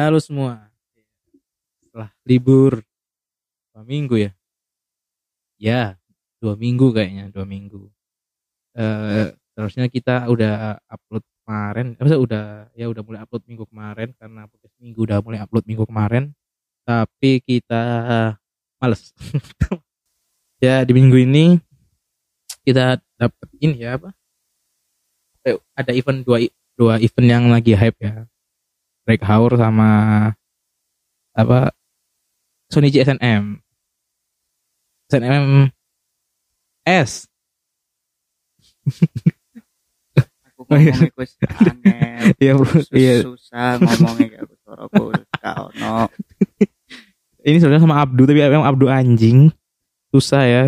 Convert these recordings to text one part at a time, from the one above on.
Halo semua. Setelah libur dua minggu ya. Ya, dua minggu kayaknya, dua minggu. Eh, seharusnya kita udah upload kemarin, eh, udah ya udah mulai upload minggu kemarin karena podcast minggu udah mulai upload minggu kemarin. Tapi kita males. ya di minggu ini kita dapat ini ya apa? Eh, ada event dua dua event yang lagi hype ya. Break Hour sama apa Sony SNM SNM S Aku iya. ngomongnya kus aneh. Iya, bro. Sus- Iya. Susah ngomongnya kayak aku suaraku gak ono. ini sebenarnya sama Abdu tapi emang Abdu anjing susah ya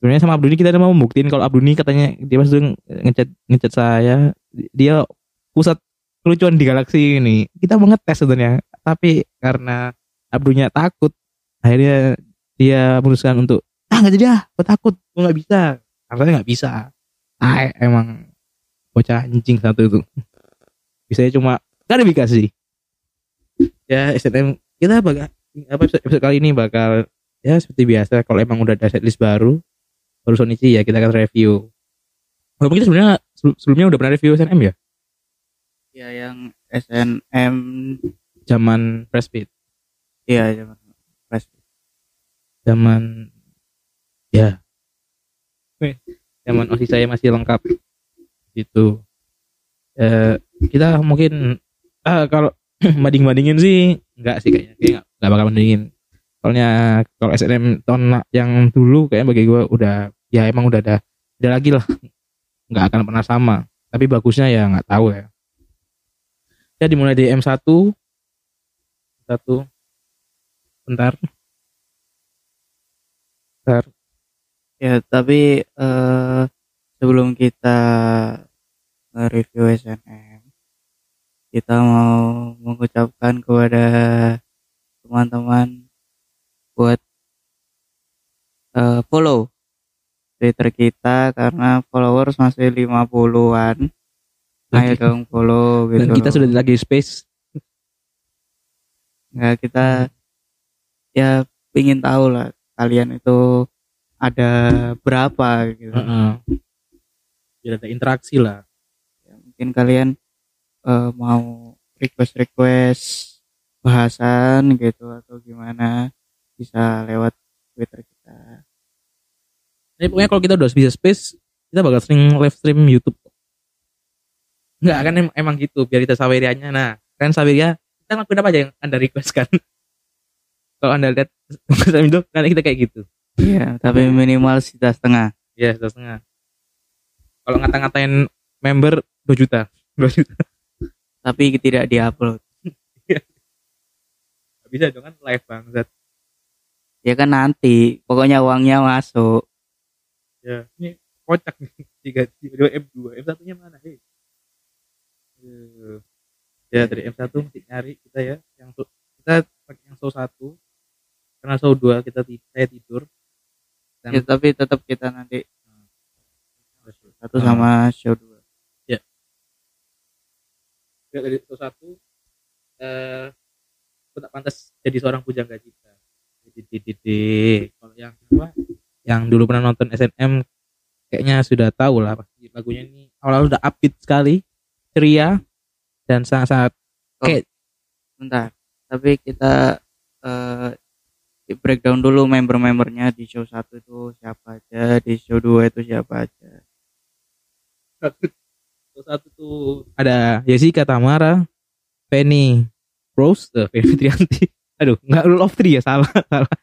sebenarnya sama Abdu ini kita mau membuktiin kalau Abdu ini katanya dia pas itu ngechat ngechat saya dia pusat kelucuan di galaksi ini. Kita mau ngetes sebenarnya tapi karena Abdunya takut akhirnya dia memutuskan untuk ah nggak jadi ah gue takut gue nggak bisa. Harusnya nggak bisa. Ah emang bocah anjing satu itu. Bisa cuma klarifikasi. Ya SNM kita bakal apa episode, episode kali ini bakal ya seperti biasa kalau emang udah ada setlist baru baru Sonichi ya kita akan review. Walaupun kita sebenarnya sebelum- sebelumnya udah pernah review SNM ya Ya yang SNM zaman Beat. Iya zaman Fresh. zaman ya. Weh, zaman osis saya masih lengkap. Gitu. Eh kita mungkin ah, kalau banding bandingin sih enggak sih kayaknya. Kayak nggak nggak bakal bandingin. Soalnya kalau SNM tahun yang dulu kayaknya bagi gue udah ya emang udah ada ada lagi lah. Nggak akan pernah sama. Tapi bagusnya ya nggak tahu ya ya dimulai di M1 satu. Bentar. Bentar. Ya tapi eh, sebelum kita nge-review SNM kita mau mengucapkan kepada teman-teman buat eh, follow Twitter kita karena followers masih 50-an. Ayo Lagi. dong follow gitu. dan kita sudah lagi space nggak kita ya ingin tahu lah kalian itu ada berapa gitu Heeh. biar ada interaksi lah Ya, mungkin kalian eh, mau request request bahasan gitu atau gimana bisa lewat twitter kita Jadi pokoknya kalau kita udah bisa space, kita bakal sering live stream YouTube. Enggak kan em- emang gitu, biar kita sawerianya. Nah, kan saweria kita ngelakuin apa aja yang Anda request kan. kalau Anda lihat itu, nanti kita kayak gitu. Iya, tapi minimal sita setengah Ya, satu setengah. Kalau ngata-ngatain member 2 juta. 2 juta. tapi tidak diupload Nggak bisa dong kan live banget. ya kan nanti pokoknya uangnya masuk Ya, ini kocak nih. 3 2 M2. M1 nya mana? Hei. Eh, Ya, dari M1 mesti nyari kita ya. Yang so- kita pakai yang show 1. Karena show 2 kita saya tidur. Dan ya, tapi tetap kita nanti satu Ah. sama show dua Ya, dari show 1 eh aku tak pantas jadi seorang pujangga cita. Kalau yang apa? Yang dulu pernah nonton SNM kayaknya sudah tahu lah pasti lagunya ini awal-awal udah upbeat sekali, ceria dan sangat-sangat bentar tapi kita eh di breakdown dulu member-membernya di show satu itu siapa aja di show 2 itu siapa aja Show satu tuh ada Jessica Tamara, Penny Rose, eh, Penny Trianti. Aduh, nggak rule of three ya salah, salah.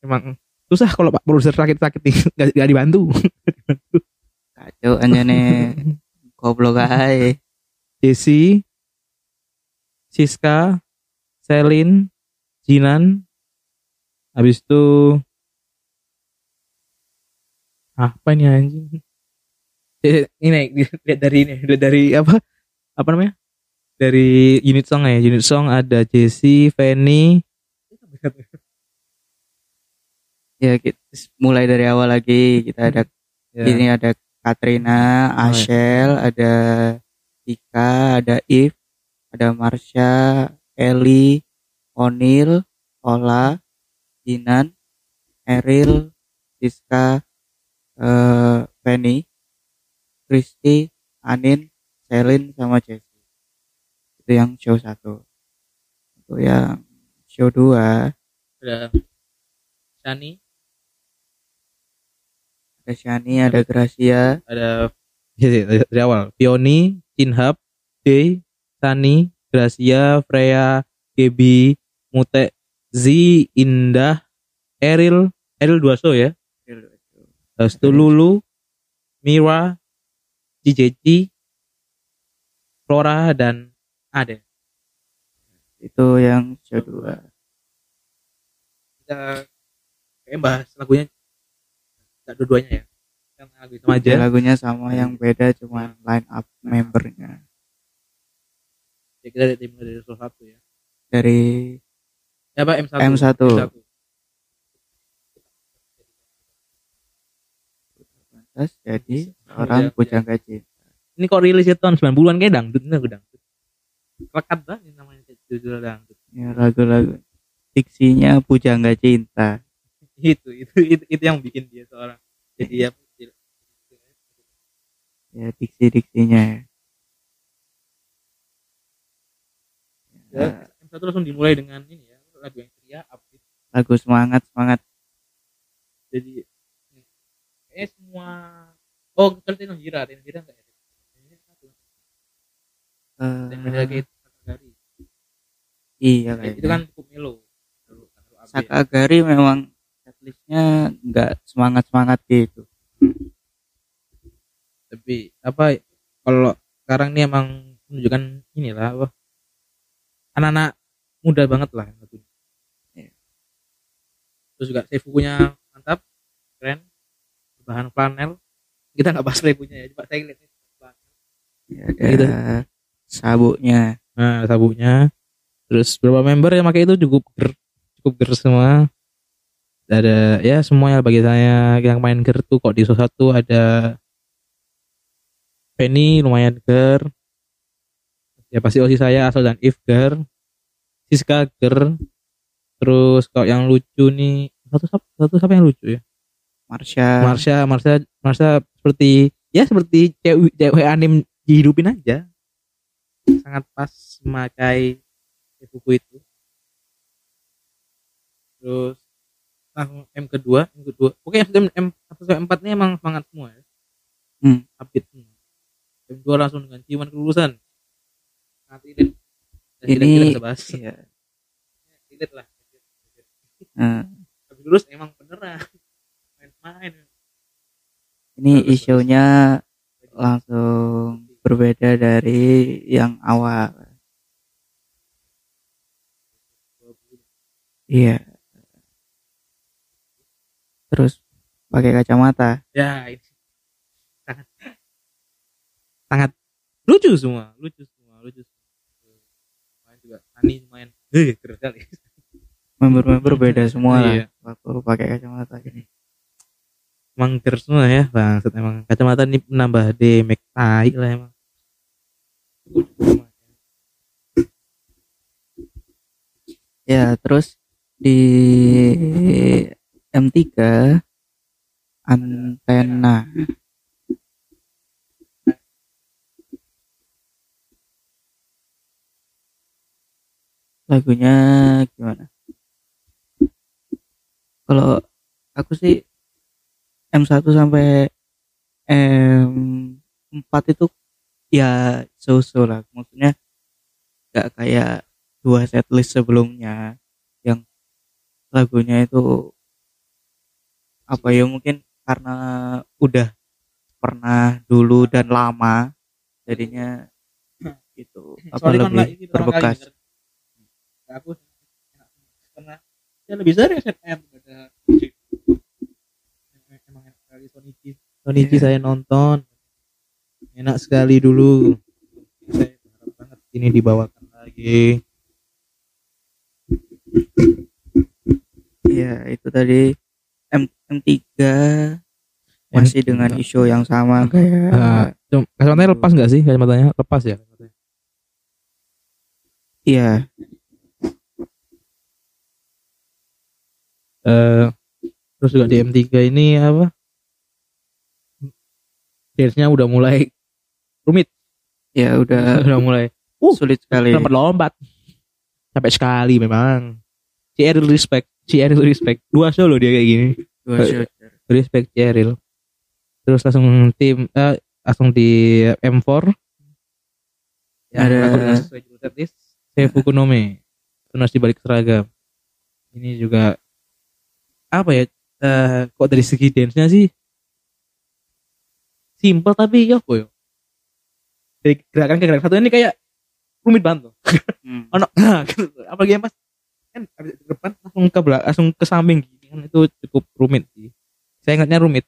Emang susah kalau Pak produser sakit-sakit nih, nggak nggak dibantu. kacau aja nih goblok aja Jessie, Siska, Selin, Jinan, habis itu apa ini anjing? Ini lihat dari ini, lihat dari apa? Apa namanya? Dari unit song ya, unit song ada Jessie, Fanny, ya kita mulai dari awal lagi kita ada ya, ini ada Katrina, Oh, iya. Ashel, ada Ika, ada If, ada Marsha, Eli, Onil, Ola, Dinan, Eril, Siska, eh, Penny, Kristi, Anin, Selin, sama Jessie. Itu yang show satu. Untuk yang show dua ada Shani ada Shani, ada Gracia, ada ya, ya, dari awal. Pioni Cinhab Day Sani Gracia Freya Gebi Mute Z Indah Eril Eril dua show ya Terus itu Lulu Mira Cijeji Flora dan Ade. Itu yang show dua. kita kayak bahas lagunya nggak dua-duanya ya? Yang lagu itu aja. Ya, lagunya sama yang beda cuma line up membernya. Ya, kita dari mulai dari salah satu ya. Dari ya apa M1 M1. M1. Terus jadi orang Iya, pujangga cinta. ini kok rilisnya tahun 90-an kayak dangdut ini lagu dangdut. Lekat banget ini namanya judul dangdut. Ya lagu-lagu diksinya pujangga cinta. Itu itu itu, itu yang bikin dia seorang jadi ya Ya diksi-diksinya. ya, Ya, M1 langsung dimulai dengan ini ya lagu yang ceria upbeat. Lagu semangat semangat. jadi eh semua oh kecuali Tino Hira Tino Hira enggak ya? Hira Eh, kayak iya itu kan cukup melo. Sakagari memang setlistnya nggak semangat semangat gitu. tapi apa kalau sekarang ini emang menunjukkan inilah apa anak-anak muda banget lah lagunya. Iya. terus juga seifukunya mantap keren bahan flanel kita nggak bahas lagunya ya coba saya lihat Ya, ada Gitu. sabuknya. nah sabuknya terus beberapa member yang pakai itu cukup ger cukup ger semua ada ya semuanya bagi saya. Yang main ger tuh kok di salah satu ada Penny lumayan ger. Ya pasti osi saya asal dan if ger. Siska ger. Terus kalau yang lucu nih satu satu, satu siapa yang lucu ya? Marsha. Marsha Marsha Marsha seperti ya seperti cewek cewek anim dihidupin aja. Sangat pas memakai buku itu. Terus langsung M kedua M kedua. Oke M M satu sampai empat ini emang semangat semua ya. Hmm. upbeat semua. M dua langsung dengan ciuman kelulusan. Dan Ini- tidak bisa bahas. Iya. relate lah. Nah, habis lulus emang beneran. Main-main. Ini isunya langsung berbeda dari yang awal. Iya. Terus pakai kacamata. ya ini sangat sangat lucu semua lucu semua lucu main juga Ani main. Eh keren kali Member-member beda semua lah Iya. waktu pakai kacamata gini. emang keren semua ya bangsat emang. Kacamata ini menambah damage tai lah emang. Ya, terus di M3 antena. Lagunya gimana? Kalau aku sih M1 sampai M4 itu ya so-so lah. Maksudnya gak kayak dua setlist sebelumnya yang lagunya itu apa ya mungkin karena udah pernah dulu dan lama jadinya itu apa Soalnya kan lebih kali berbekas. denger. Nah, aku pernah. Ya lebih sering SNM daripada emang enak sekali Sonichi Sonichi saya nonton. Enak sekali dulu. Saya berharap banget ini dibawakan lagi. Iya itu tadi M tiga masih M3. dengan isu yang sama ah, kayak ah, uh, kacamatanya lepas nggak sih kacamatanya lepas ya? Iya. Uh, terus juga di M tiga ini apa? Dance-nya udah mulai rumit. Ya udah udah mulai. Uh, sulit sekali. lompat-lompat sampai sekali memang. CR respect CR respect. Dua solo dia kayak gini. Dua shooter. Respect Cheryl. Terus langsung tim eh, langsung di M4 Ya, Ada- sesuai jurusan is Seifu Kunome. Tunas di balik seragam. Ini juga apa ya? eh, kok dari segi dance-nya sih simple tapi ya apa ya? Dari gerakan ke gerakan satu ini kayak rumit banget. loh. Hmm. Nah, gitu. apalagi yang pas kan habis ke depan langsung ke belakang, langsung ke samping gini kan itu cukup rumit sih. Saya ingatnya rumit.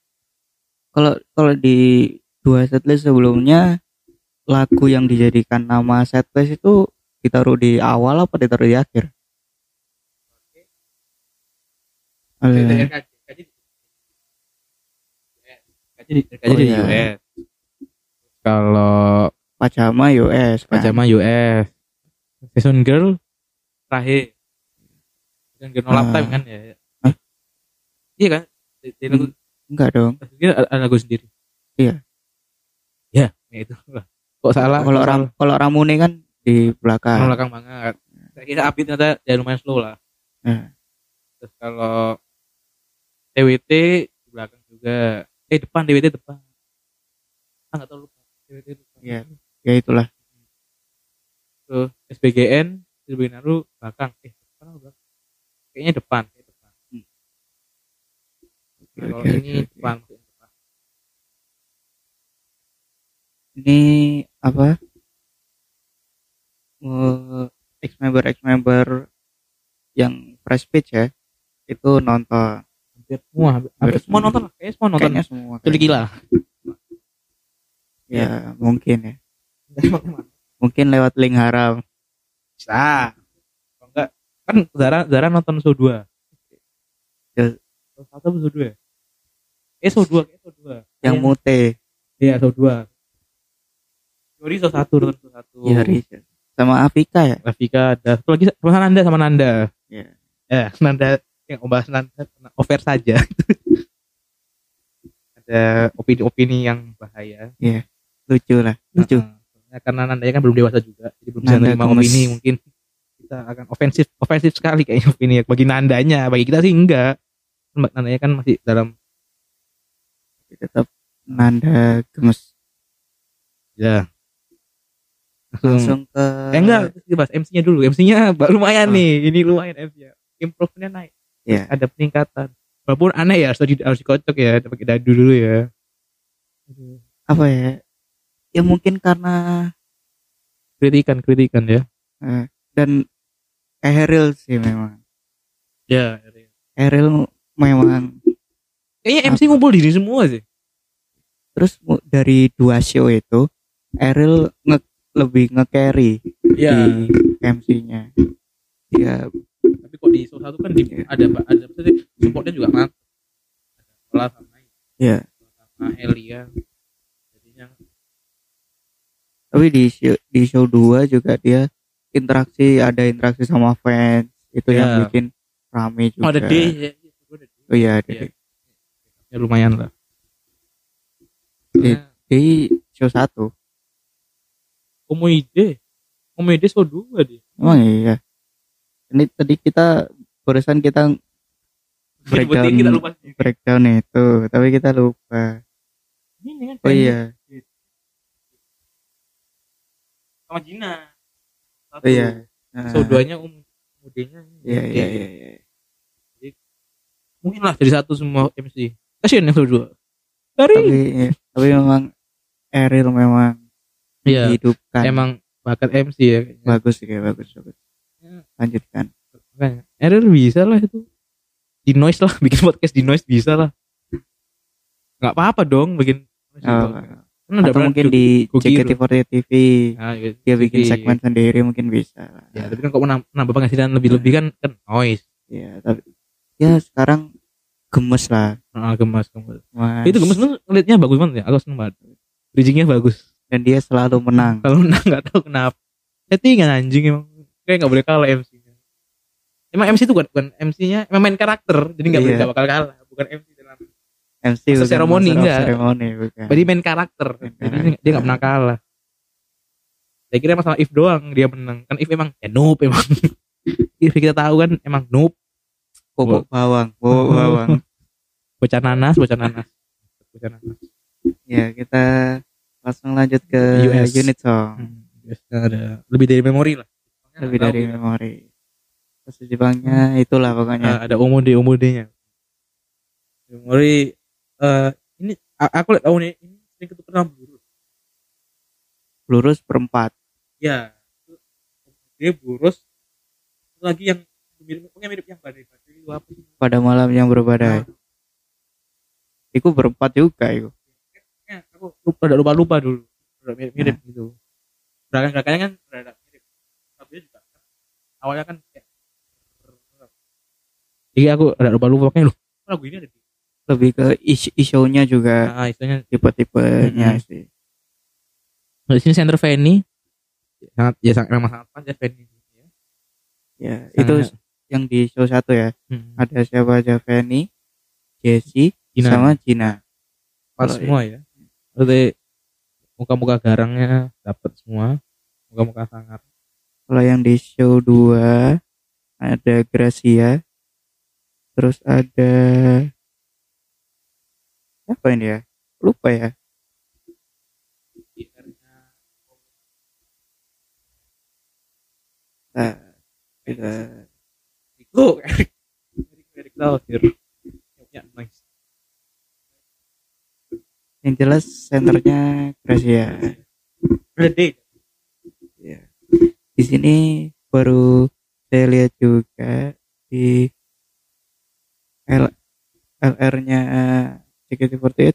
kalau kalau di dua setlist sebelumnya lagu yang dijadikan nama setlist itu ditaruh di awal apa ditaruh di akhir? Oh, iya. Kaji di iya. US. Kalau Pajama US kan? pajama US. Fashion Girl terakhir. Fashion Girl No Ah. Time kan ya. Iya kan? Di, di lagu, enggak dong dia ada, lagu sendiri. Iya. Ya, ya itu. lah. Kok salah? kalau ram kalau Ramune kan di belakang belakang banget. Saya kira Api ternyata ya lumayan slow lah. Nah, Terus kalau TWT di belakang juga. Eh depan TWT depan. Ah nggak tahu lupa. TWT depan. Iya. ya itulah Terus SBGN, Silbinaru belakang. Eh depan belakang? Kayaknya depan. Kayak depan. Hmm. Nah, kalau ini depan. ini apa ex member ex member yang fresh pitch ya itu nonton Hampir semua. Hampir, hampir semua nonton lah. Kayaknya semua nonton. kayaknya semua Jadi gila. ya mungkin ya mungkin lewat link haram Bisa. Enggak kan Zara Zara nonton show 2. Ya. Show 1 atau show 2 ya? Eh show 2, kayak show 2. yang Iya. mute Iya, show 2. Yori show 1, nonton show 1. ya Riza. sama Afika ya Rafika ada satu lagi sama Nanda sama Nanda. ya Ya, Nanda yang membahas Nanda over saja. ada opini-opini yang bahaya. lucu lah lucu Nah, karena Nanda kan belum dewasa juga, jadi belum bisa gemes. opini mungkin kita akan ofensif ofensif sekali kayaknya opini ya. bagi Nandanya, bagi kita sih enggak. Nandanya kan masih dalam tetap Nanda gemes ya. Langsung, ke eh enggak, bahas MC-nya dulu. MC-nya lumayan Ah. nih, ini lumayan MC-nya. Improve-nya naik. ya Ada peningkatan. Walaupun aneh ya, harus, harus dikocok ya, pakai dadu dulu ya. apa ya ya mungkin karena Kritikan, kritikan ya. eh, dan Eril sih memang Ya, Eril memang kayaknya MC ngumpul diri semua sih. terus dari dua show itu Eril nge lebih nge-carry Iya. di MC-nya ya Tapi kok di show satu kan di, Iya. ada ada sih supportnya juga mantap. Ada sama ya sama Elia. Jadinya tapi di show, di show 2 juga dia interaksi ada interaksi sama fans itu yang Ya. bikin rame juga oh, ada D. ya. Oh iya ada Iya. Ya lumayan lah. Nah, di show 1 Komoide. Komoide show dua dia. emang iya ini tadi kita barusan kita Breakdown. kita lupa. breakdown itu tapi kita lupa Ini kan oh iya sama Gina. Satu. oh iya Nah, Show duanya um Komodenya. iya iya iya iya. Mungkin lah jadi satu semua MC. Kasian yang show dua. Dari tapi iya, tapi memang Eril memang Iya. dihidupkan Emang bakat MC ya. kayaknya. bagus sih bagus bagus Ya. lanjutkan Makanya, Error bisa lah itu. Di noise lah, bikin podcast di noise bisa lah. Nggak apa-apa dong bikin. di Oh, podcast. Kan atau pernah mungkin di Gugi JKT48 TV Nah, gitu. dia bikin Jadi, segmen sendiri mungkin bisa lah. Ya, tapi kan kok menambah penghasilan lebih-lebih kan kan noise. ya tapi ya sekarang gemes lah Ah, gemas, gemas. Mas. Itu gemas tuh ngeliatnya bagus banget ya. Aku seneng banget. Bridgingnya bagus. dan dia selalu menang Kalau menang nggak tahu kenapa. Settingan anjing emang. Kayak nggak boleh kalah MC. emang MC itu bukan, bukan MC-nya emang main karakter jadi nggak Iya. nggak bakal kalah bukan MC dalam MC bukan of enggak. ceremony, bukan. jadi main karakter Main jadi karakter. dia nggak pernah kalah saya kira masalah if doang dia menang kan if emang ya noob emang if kita tahu kan emang noob Bobok bawang, bobok bawang. bocah nanas bocah nanas bocah nanas ya, kita langsung lanjut ke US. unit song. Hmm, ada lebih dari memori lah Lebih dari tahu, memori. Terus Jepangnya itulah pokoknya. Nah, ada omode omodenya memori eh ini aku lihat tahun ini ini sering ketukeran burus Lurus perempat. ya dia Satu lagi yang mirip pokoknya mirip yang badai badai itu Pada malam yang berbadai. Nah, Iku berempat juga iku. Ya, aku lupa lupa lupa dulu udah mirip mirip gitu gerakan gerakannya kan rada mirip tapi juga kan, awalnya kan kayak jadi aku udah lupa lupa makanya lu lagu ini ada di Lebih ke is- isu-nya juga nah, istilahnya tipe-tipenya Mm-mm. sih. Nah, di sini center Fanny sangat ya sangat memang sangat ya Fanny ya. Ya, itu Sangat- yang di show satu ya. Hmm. Ada siapa aja Fanny, Jessie, Gina. sama Gina. pas semua ya berarti muka-muka garangnya dapat semua muka-muka sangar Kalau yang di show 2 ada Gracia. Terus ada apa ini ya? Lupa ya. Nah, kita itu Eric Thohir ya nice yang jelas senternya Gracia. deh Ya. Di sini baru saya lihat juga di L LR-nya JKT48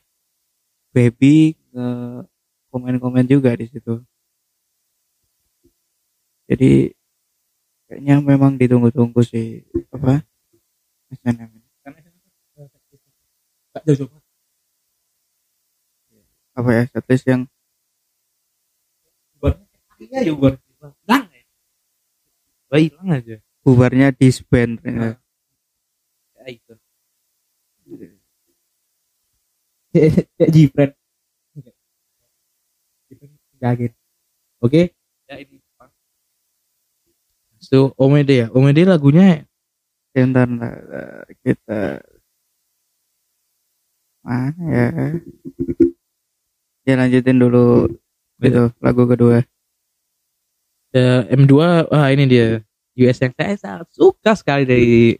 Baby nge komen-komen juga di situ. Jadi kayaknya memang ditunggu-tunggu sih apa? SNM jauh apa ya status yang bubarnya iya ya bubar. Hilang ya. Hilang aja. Bubarnya disband Nah. ya. Itu. Ya Jipren kaget. Oke? Ya ini so Omede ya? Omede lagunya Bentar, bentar, kita mana ya? Ya lanjutin dulu itu lagu kedua. Ya, M2 wah ini dia. US yang saya sangat suka sekali dari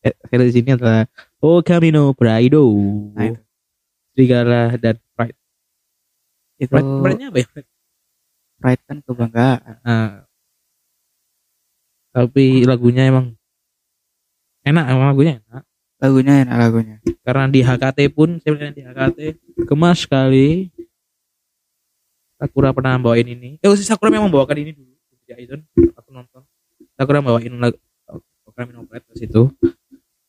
eh, dari sini adalah Oh Camino Praido Nah, itu. Serigala dan Pride. Itu Pride, Pride-nya apa ya? Pride kan kebanggaan. Nah, tapi lagunya emang enak emang lagunya enak. Lagunya enak lagunya. Karena di HKT pun saya melihat di HKT gemas sekali. Sakura pernah bawain ini. Eh Sakura memang bawakan ini dulu ya itu aku nonton. Sakura bawain lagu program Minopret ke situ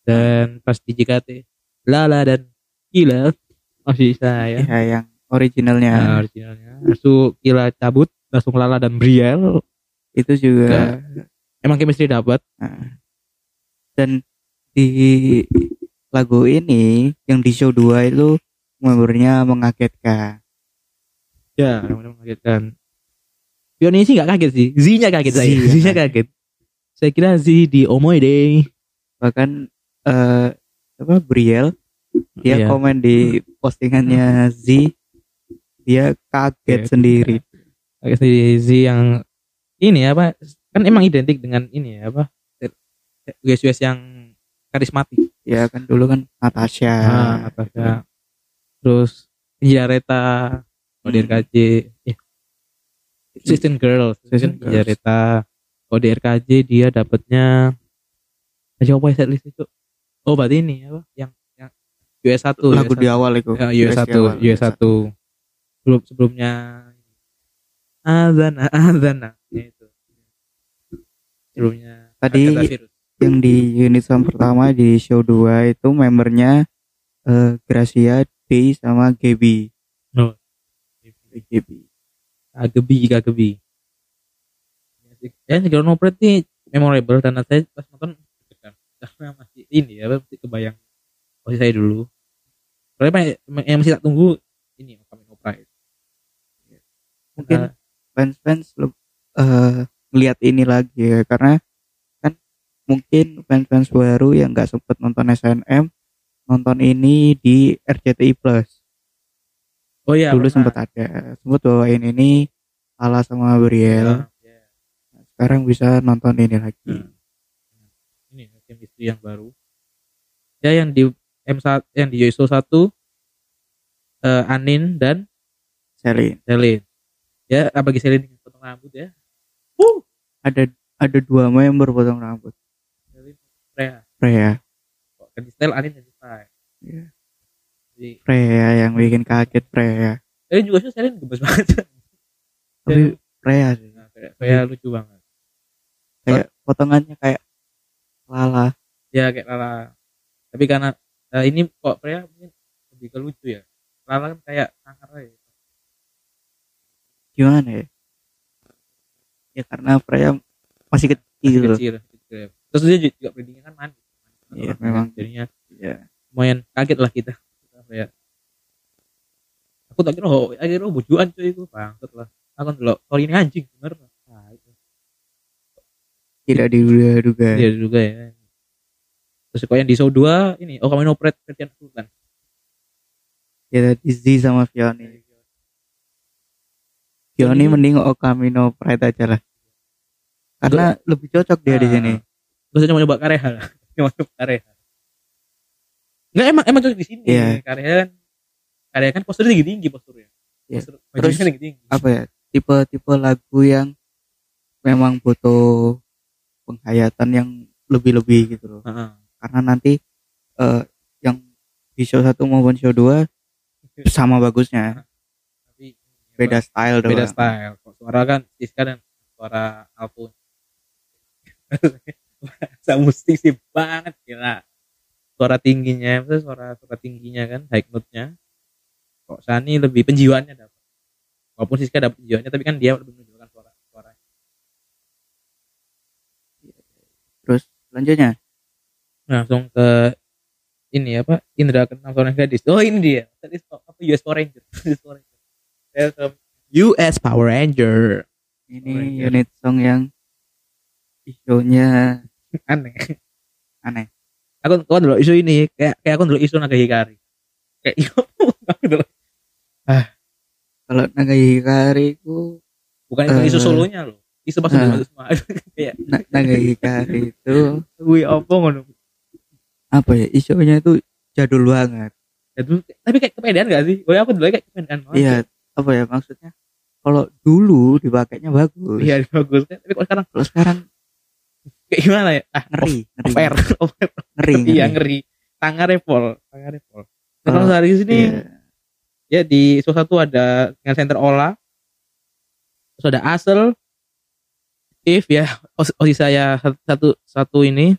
dan pas di JKT Lala dan Gila masih saya ya yang originalnya. Nah, originalnya. Langsung Gila cabut langsung Lala dan Briel itu juga emang chemistry dapat nah. dan di lagu ini yang di show 2 itu membernya mengagetkan Ya, mengagetkan. Pioni sih nggak kaget sih, Z-nya kaget saya, Z-nya Z-nya kaget. Saya kira Z di Omoide. bahkan eh apa Briel dia Iya. komen di postingannya Z dia kaget Kaget. sendiri Kaget di Z yang ini apa? Kan emang identik dengan ini ya apa? US-US yang karismatik. ya kan dulu kan Natasha Nah, Natasha. Terus Jareta, Hmm. ODRKJ, eh, Assistant Girl, Assistant Assistant Girls. Jareta, ODRKJ dia dapatnya aja apa ya setlist itu? Oh, berarti ini apa? Yang yang US 1 lagu di awal itu Ya, US di 1, awal, US 1. Sebelum sebelumnya Azana Azana ya. Sebelumnya Tadi- yang di unit sound pertama di show 2 itu membernya eh, Gracia, Day sama Gaby. Oh. Gaby. Kagebi Kagebi. Ya, Segala Nopret ini memorable karena saya pas nonton karena masih ini ya masih kebayang posisi saya dulu soalnya yang, masih tak tunggu ini Kamino Pride mungkin Nah, fans-fans lu eh ngelihat ini lagi ya karena kan mungkin fans-fans baru yang nggak sempet nonton SNM nonton ini di RCTI Plus. Oh iya dulu sempet ada sempet bawain ini Ala sama Briel Ya, ya. sekarang bisa nonton ini lagi. Hmm. ini chemistry yang baru. Ya yang di M1 yang di Yoiso 1 eh, Anin dan Selin. Selin. Ya bagi Selin potong rambut ya uh ada ada dua member potong rambut. Freya. Freya. Kok ganti style Anin ganti style? Iya. jadi Freya yang bikin kaget Freya. Selin juga sih Selin gemes banget. Tapi Freya sih. Nah, kayak Freya lucu banget. Kayak potongannya kayak lala. Ya kayak Lala. Tapi karena eh, ini kok Freya mungkin lebih ke lucu ya. Lala kan kayak sangar aja. Gimana ya ya karena Freya masih kecil. Kecil, kecil. Ya. terus dia juga breedingnya kan manis Iya, memang. jadinya ya lumayan kaget lah kita ya aku tak kira oh akhirnya oh, bujuan cuy itu. Bangsat lah. Aku dulu kalau ini anjing bener. Nah, itu. tidak diduga-duga. Dia juga ya. Terus kok yang di show 2 ini oh kamu operate Ferdian Sultan. Ya tadi Z sama Fioni Fioni mending Okamino Pride aja lah. Karena lebih cocok dia di Ah. sini. Gak usah coba kareha. Lah Cuma coba kareha. Nggak emang emang cocok di sini. Iya. kareha kan kareha kan posturnya tinggi tinggi posturnya. Iya. Postur Terus, tinggi tinggi apa ya tipe-tipe lagu yang memang butuh penghayatan yang lebih-lebih gitu loh. Karena nanti eh, yang di show satu maupun show 2 sama bagusnya beda style beda doang. style. Kok suara kan Siska dan suara Alpun. Bahasa musik sih banget gila. Suara tingginya maksudnya suara suara tingginya kan high note nya kok Sani lebih penjiwaannya dapat. Walaupun Siska dapat penjiwaannya tapi kan dia lebih menunjukkan suara suara terus selanjutnya? Langsung ke ini apa Indra kenal seorang gadis. Oh ini dia. Tadi apa US Power Ranger Welcome. US Power Ranger. Ini Ranger. unit song yang isunya aneh. Aneh. Aku aku dulu isu ini kayak kayak aku dulu isu naga hikari. Kayak iya aku dulu kalau Naga Hikari ku bukan itu isu Eh. solonya loh. Isu pas semua. Kayak Na- Naga Hikari itu wih apa ngono? Apa ya isunya itu jadul banget. Itu tapi kayak kepedean gak sih? Oh aku dulu kayak kepedean banget. Iya apa ya maksudnya? Kalau dulu dipakainya bagus. Iya bagus kan. Tapi kok sekarang? Kalau sekarang kayak gimana ya? Ah ngeri ngeri over over ngeri, iya ngeri. ngeri. Tangan repol tangan repol. Nah, Kalau- kalau hari ini Iya. ya di show satu ada dengan center Ola. Terus ada Asel. If ya os- osis saya satu, satu ini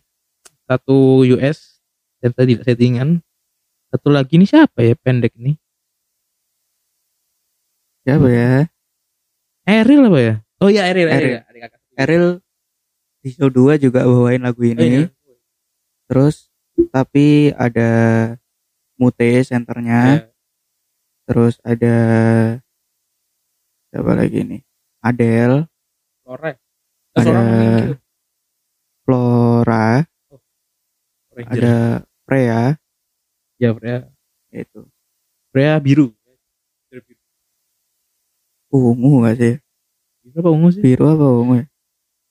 satu US dan tadi settingan. Satu lagi ini siapa ya pendek nih siapa ya. Eril apa ya? Oh iya Eril Eril, Eril. di show 2 juga bawain lagu Oh, ini iya. terus tapi ada Mute senternya. Ya. terus ada siapa lagi nih? Adele. Flora. Ada- Flora. Ranger. ada Freya. Ya Freya. Itu Freya biru. Ungu gak sih? Biru apa ungu sih? Biru apa ungu ya?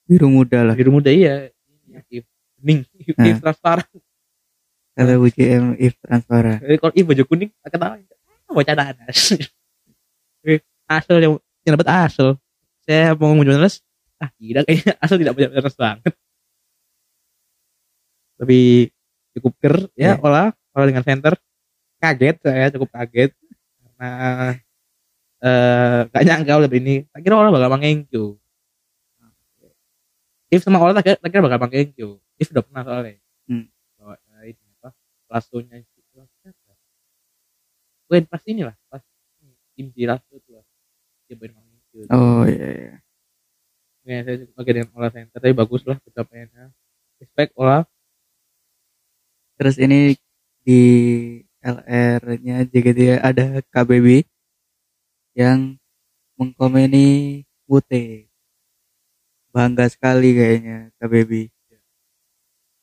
Biru muda lah. Biru muda iya. If bening if Nah. transparan. Kata WGM if transparan. Eh, kalau if baju kuning tak ketawa ah, bocah dadas Eh, asal yang yang dapat asal. Saya mau les ah tidak. Kayaknya asal tidak punya dadas banget. Tapi cukup ger ya Iya. olah olah dengan center. Kaget saya cukup kaget. Karena eh gak nyangka udah ini. Tak kira olah bakal mangengkyo if sama olah tak kira, tak kira bakal mangengkyo if udah pernah soalnya. Hmm. bawa eh, ini apa lasonya itu Wen pas ini lah. Pas tim Jilaso itu lah. Dia main mangengkyo oh iya, iya. ya, saya cukup kaget dengan olah center tapi bagus lah pencapaiannya. Respect olah terus ini di LR-nya JGT ada KBB yang mengkomeni Mute bangga sekali kayaknya KBB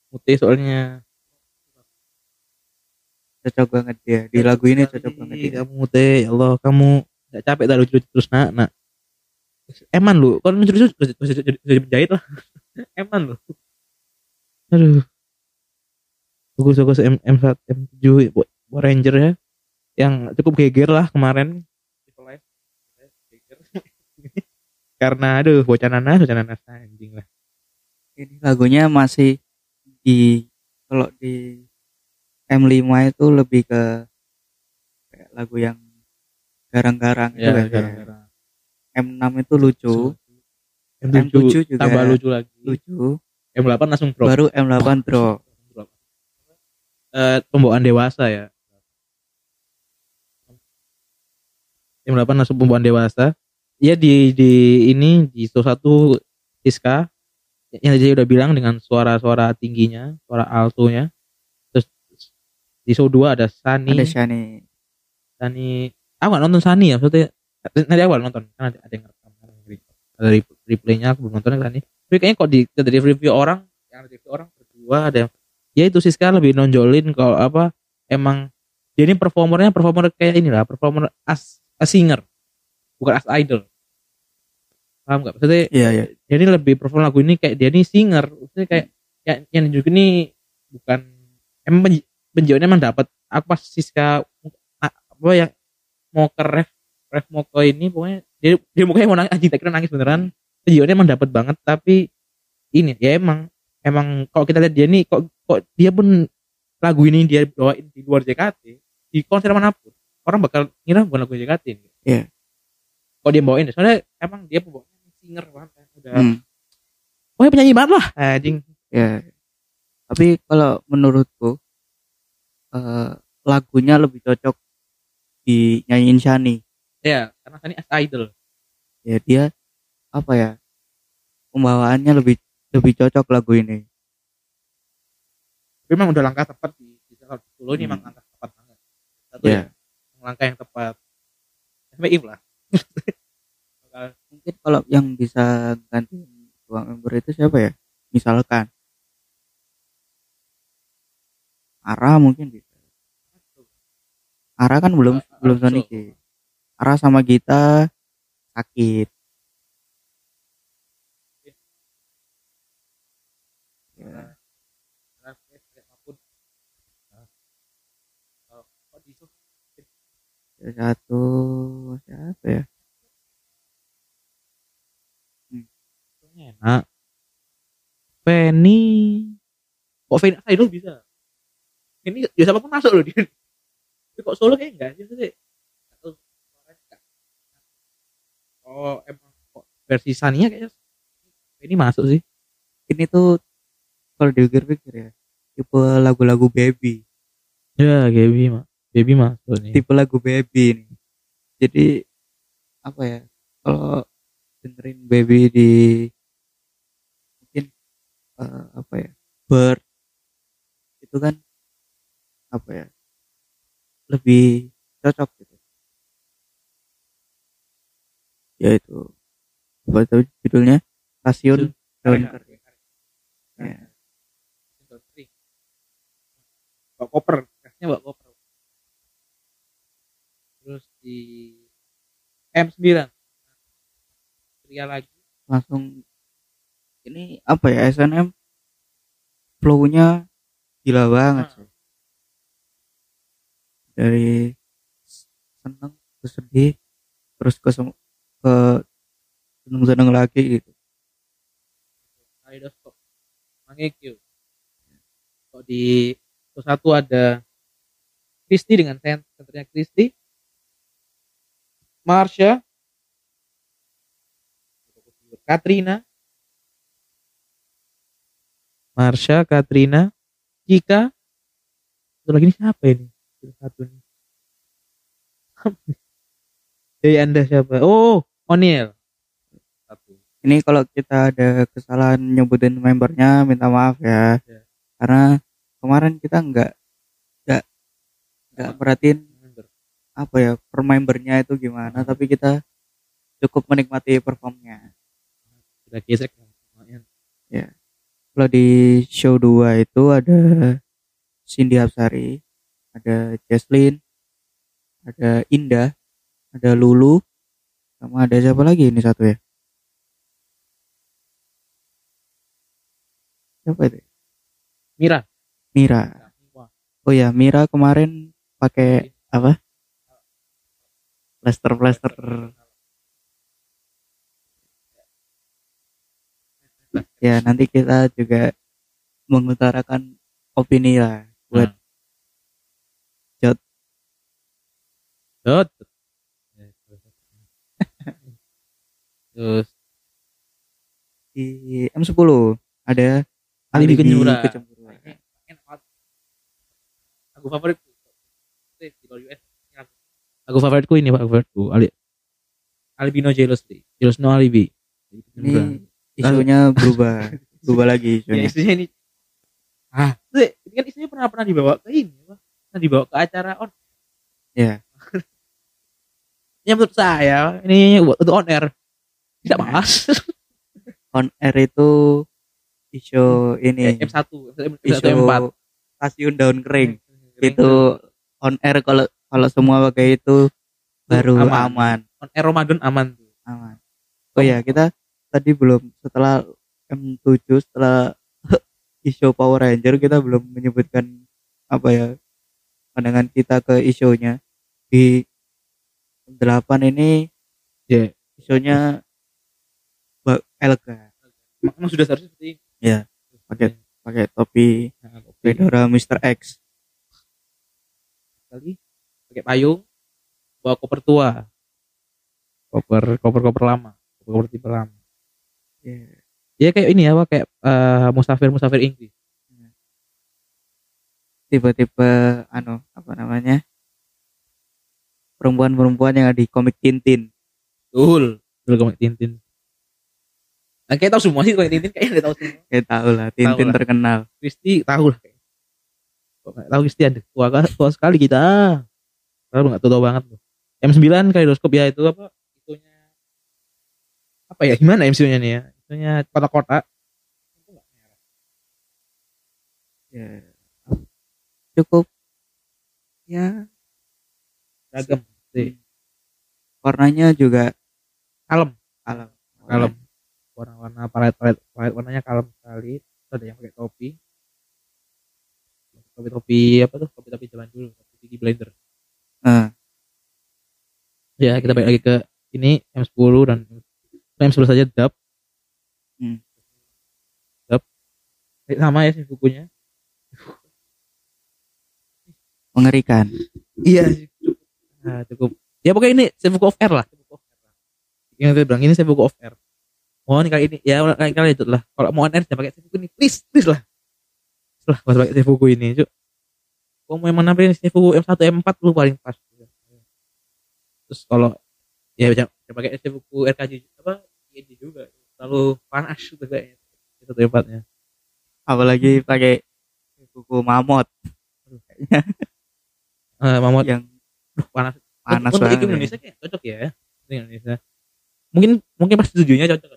Mute soalnya cocok banget dia di lagu ini cocok banget dia. kamu Mute ya Allah kamu nggak capek tak lucu terus nak nak eman lu kalau lucu lucu jadi penjahit lah eman lu aduh bagus bagus M M satu M tujuh Ranger ya yang cukup geger lah kemarin karena aduh bocah nanas bocah nanas anjing lah. Ini lagunya masih di kalau di M5 itu lebih ke kayak lagu yang garang-garang ya, kan, gara-gara. M6 itu lucu. M7, M7 juga tambah lucu lagi. lucu. M8 langsung drop. Baru M8 drop. Eh, pembawaan dewasa ya. M8 langsung pembawaan dewasa Iya di di ini di show satu Siska yang tadi udah bilang dengan suara-suara tingginya, suara altonya. Terus di show 2 ada Sani. ada Shani Sani aku gak nonton Sani ya maksudnya nanti awal nonton kan ada, ada yang ngerekam ada rep- replaynya aku belum nonton Sani tapi kayaknya kok di dari review orang yang ada review orang berdua ada yang ya itu Siska lebih nonjolin kalau apa emang dia ini performernya performer kayak inilah performer as a singer bukan as idol paham gak maksudnya iya iya. dia ini lebih perform lagu ini kayak dia ini singer. Maksudnya kayak yang yang juga ini bukan emang penj- penjualnya emang dapat aku pas Siska apa ya mau ke ref ref mau ke ini pokoknya dia dia mukanya mau nangis anjing tak kira nangis beneran. Penjualnya emang dapat banget tapi ini ya emang emang kalau kita lihat dia ini kok kok dia pun lagu ini dia bawain di luar JKT di konser mana pun orang bakal ngira bukan lagu JKT ini. Iya. Kok dia bawain soalnya emang dia pembawaannya singer banget kan. udah. Hmm, pokoknya penyanyi banget lah. Anjing. Ya. Tapi kalau menurutku eh, lagunya lebih cocok di nyanyiin Shani. Ya karena Sani as idol. Ya dia apa ya pembawaannya lebih lebih cocok lagu ini. Tapi memang udah langkah tepat di di satu ini Hmm. emang langkah tepat banget. Satu Iya. ya langkah yang tepat. Sampai lah Bakal- mungkin kalau yang bisa ganti dua member itu siapa ya? Misalkan. Ara mungkin bisa. Ara kan belum Ah, belum Sonic so. ya. Ara sama kita sakit. Ya, tidak mampu. Nah, satu siapa ya enak Penny. Kok Penny as idol bisa? Ini ya siapa pun masuk loh dia. Tapi kok solo kayak enggak sih enggak. oh emang kok versi Sania kayaknya ini masuk sih. Ini tuh kalau dipikir-pikir ya tipe lagu-lagu baby. Ya Gaby mah Baby masuk nih. Tipe lagu baby nih. Jadi apa ya kalau dengerin baby di eh, apa ya bird itu kan apa ya lebih cocok gitu. Yaitu apa itu judulnya stasiun daun kering Ya. bawa koper kasnya bawa koper. Terus di M9 pria lagi. Langsung ini apa ya SNM flow-nya gila banget Hmm. sih. dari seneng ke sedih terus ke ke seneng seneng lagi gitu. Mangekyo. Kok di satu ada Kristi dengan sen- senternya Kristi Marsha. Katrina Marsha Katrina Jika satu lagi ini siapa ini? Satu nih. Dari anda siapa? Oh O'Neil satu. Ini kalau kita ada kesalahan nyebutin membernya minta maaf ya. Ya. karena kemarin kita nggak nggak nggak perhatiin apa ya per membernya itu gimana tapi kita cukup menikmati performnya. Sudah gesek. lumayan. Kalau di show 2 itu ada Cindy Hapsari ada Jesslyn ada Indah ada Lulu sama ada siapa lagi ini satu ya? Siapa itu? Mira. Mira. Oh ya Mira kemarin pakai apa? Plaster plaster ya nanti kita juga mengutarakan opini lah buat Jod. Jod. Terus di M10 ada Alibi enak banget. Lagu favoritku. Di luar US. ini lagu- Lagu favoritku ini Pak favoritku. Ali Albino Jealously. Jealous no alibi. ini isunya berubah berubah lagi ya, isunya isunya ini. Ah, ini kan isunya pernah pernah dibawa ke ini. Pernah dibawa ke acara on. Ya. Ya menurut saya ini untuk on air. Tidak mas. on air itu isu ini M1, M1, isu M4. stasiun daun kering itu on air kalau kalau semua pakai itu baru Aman. aman on air Ramadan aman tuh. aman oh ya kita tadi belum setelah M7 setelah isu Power Ranger kita belum menyebutkan apa ya pandangan kita ke isunya di 8 ini Ya. isunya Mbak Elga Emang, emang sudah seharusnya seperti. Ya, pakai- pakai topi Nah, fedora Mr. X. Kali pakai payung bawa koper tua. Koper koper koper lama koper koper tipe lama Ya, ya kayak ini apa kayak eh, musafir musafir Inggris. Tipe-tipe anu apa namanya? Perempuan-perempuan yang ada di komik Tintin. Betul. Betul komik Tintin. Nah, kayak tahu semua sih komik Tintin kayaknya udah tahu semua. Kayak tahu lah Tintin lah. terkenal. Kristi tahu lah kok nggak tahu Kristi ada tua tua sekali kita. Kalau nggak tahu banget loh M9 kaleidoskop ya itu apa apa ya gimana MCU-nya nih ya? Itunya kotak-kotak ya. Cukup. Ya. Ragam sih. Warnanya juga kalem. Alam kalem. Warna-warna palet palet palet warnanya kalem sekali. Terus ada yang pakai topi. Topi topi apa tuh? Topi topi zaman dulu topi tinggi blender. Eh, ya kita balik lagi ke ini M10 dan M10 saja dub Hmm. dub Eh, sama ya sih bukunya. Mengerikan. Iya cukup. Nah, cukup. Ya pokoknya ini saya buku off air lah. Saya yang saya bilang ini saya buku off air mohon kali ini ya kali kali itu lah. Kalau mau on air jangan pakai saya buku ini. Please please lah. Lah usah pakai saya buku ini cuk. Kalau mau yang nampilin saya buku M1 M4 lu paling pas. Terus kalau ya jangan pakai saya buku RKJ apa INJ juga. Terlalu panas gitu kayaknya itu tempatnya. Apalagi pakai buku mamot eh mamot yang aduh, panas. panas untuk, banget iklim Indonesia kayak cocok ya Indonesia. Mungkin mungkin pas tujuannya cocok.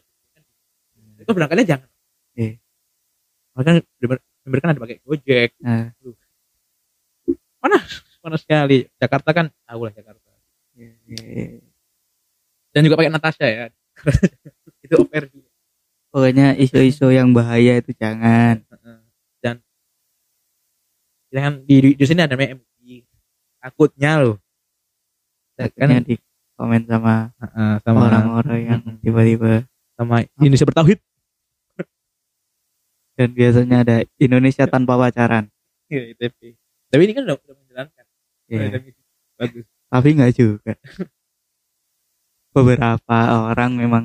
Itu berangkatnya jangan. Iya. makanya member- member kan ada pakai gojek. Nah, panas panas sekali. Jakarta kan tahu lah Jakarta. Ya, ya, ya. Dan juga pakai Natasha ya itu juga pokoknya isu-isu yang bahaya itu jangan Heeh. dan jangan di, di, di sini ada namanya MUI takutnya loh Takutnya kan di komen sama Heeh, sama orang-orang yang Mm-mm. tiba-tiba sama Indonesia bertauhid dan biasanya ada Indonesia tanpa pacaran Iya, ITP. Tapi ini kan udah, udah menjalankan. ya. Ada misi. Bagus. tapi nggak juga beberapa orang memang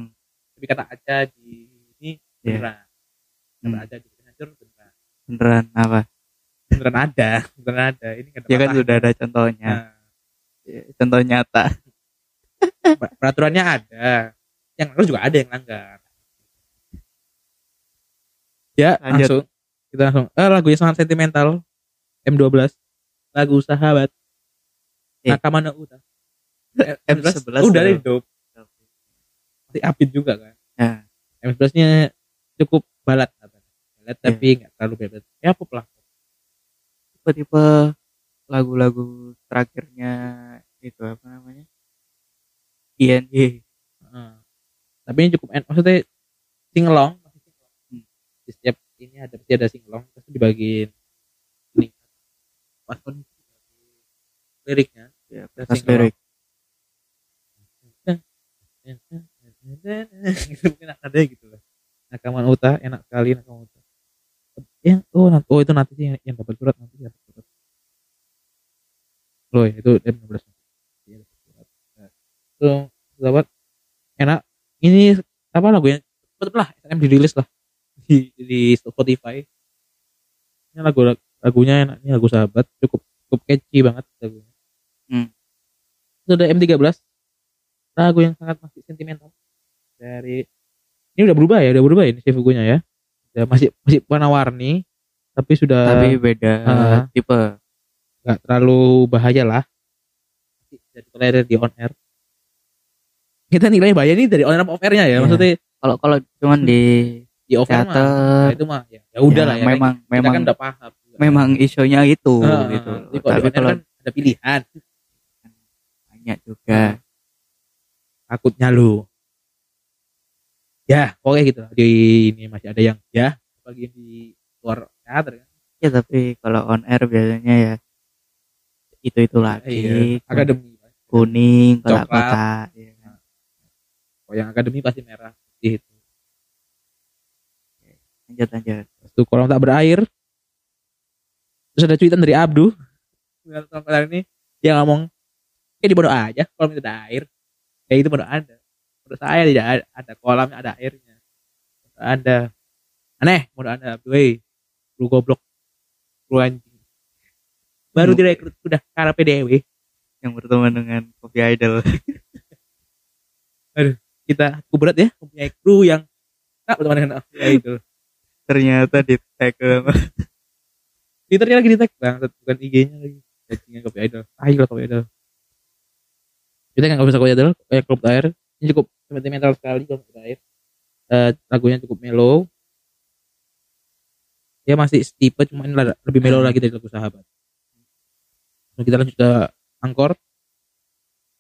Tapi kata Aca di ini Iya. beneran. Kata Hmm. Aca di Hancur beneran. beneran apa Beneran ada. Beneran ada. Ini kata ya kan sudah ada contohnya Nah, Ya, contoh nyata per- peraturannya ada. Yang langgar juga ada yang langgar. Ya, Lanjut. langsung kita langsung eh lagunya sangat sentimental M12 lagu sahabat Eh. Nakamana Uta M11 udah loh. Masih upbeat juga kan. Nah, M11 nya cukup balat apa balat tapi nggak terlalu balat ya pop lah. Tipe-tipe lagu-lagu terakhirnya itu apa namanya? INY Heeh. tapi ini cukup en- maksudnya singelong. Hmm. di setiap ini ada pasti ada singelong terus dibagiin ini pas liriknya ya pas lirik gitu. Mungkin ada gitu lah. Nakaman Uta enak sekali Nakaman Uta yang oh, nanti, oh itu nanti sih yang, yang dapat surat nanti dapat surat. Loh itu M16 Iya, dapat surat. Nah, itu dapat enak. Ini apa lagunya? Cepet lah SM dirilis lah. Di di Spotify. Ini lagu lagunya enak. Ini lagu sahabat. Cukup cukup catchy banget lagunya. Hmm. itu ada M13 lagu yang sangat masih sentimental dari ini udah berubah ya udah berubah ini Shifugunya ya. Udah masih masih warna-warni tapi sudah tapi beda Ah. tipe. Nggak terlalu bahaya lah. Bisa ditolerir di on air. Kita nilai bahaya ini dari on air off airnya ya? Iya. maksudnya kalau kalau cuman di di off air mah ya itu mah ya, ya udah ya, lah ya memang kita memang kan udah paham memang isunya itu Ah, gitu. tapi kalau kan ada pilihan. Banyak juga. Takutnya lu ya pokoknya gitu. Lah. di ini masih ada yang ya bagi di luar teater kan. Ya tapi kalau on air biasanya ya itu itu lagi. iya. Akademi. kuning Coklat. kotak-kotak ya kalau yang akademi pasti merah putih itu. Lanjut lanjut. Terus tuh kolam tak berair. Terus ada cuitan dari Abdu. Kolam ini. Dia ngomong eh di bodoh aja itu ada air. Kayak itu bodoh ada menurut saya tidak ada, ada kolamnya ada airnya. Bodoh ada aneh. Ada Abdu wey lu goblok. Lu anjing. Baru Hmm. direkrut sudah karena PDW yang berteman dengan kopi idol. Kita cukup berat ya mempunyai kru yang tak berteman dengan ya itu ternyata di tag Twitternya lagi di tag bang bukan IG-nya lagi. Chattingan kopi idol. Ayo kopi idol. Kita nggak bisa kopi idol kayak klub air ini cukup sentimental sekali klub air Eh, lagunya cukup mellow. Ya masih tipe cuma ini lebih mellow lagi dari lagu sahabat. Lalu kita lanjut ke angkor.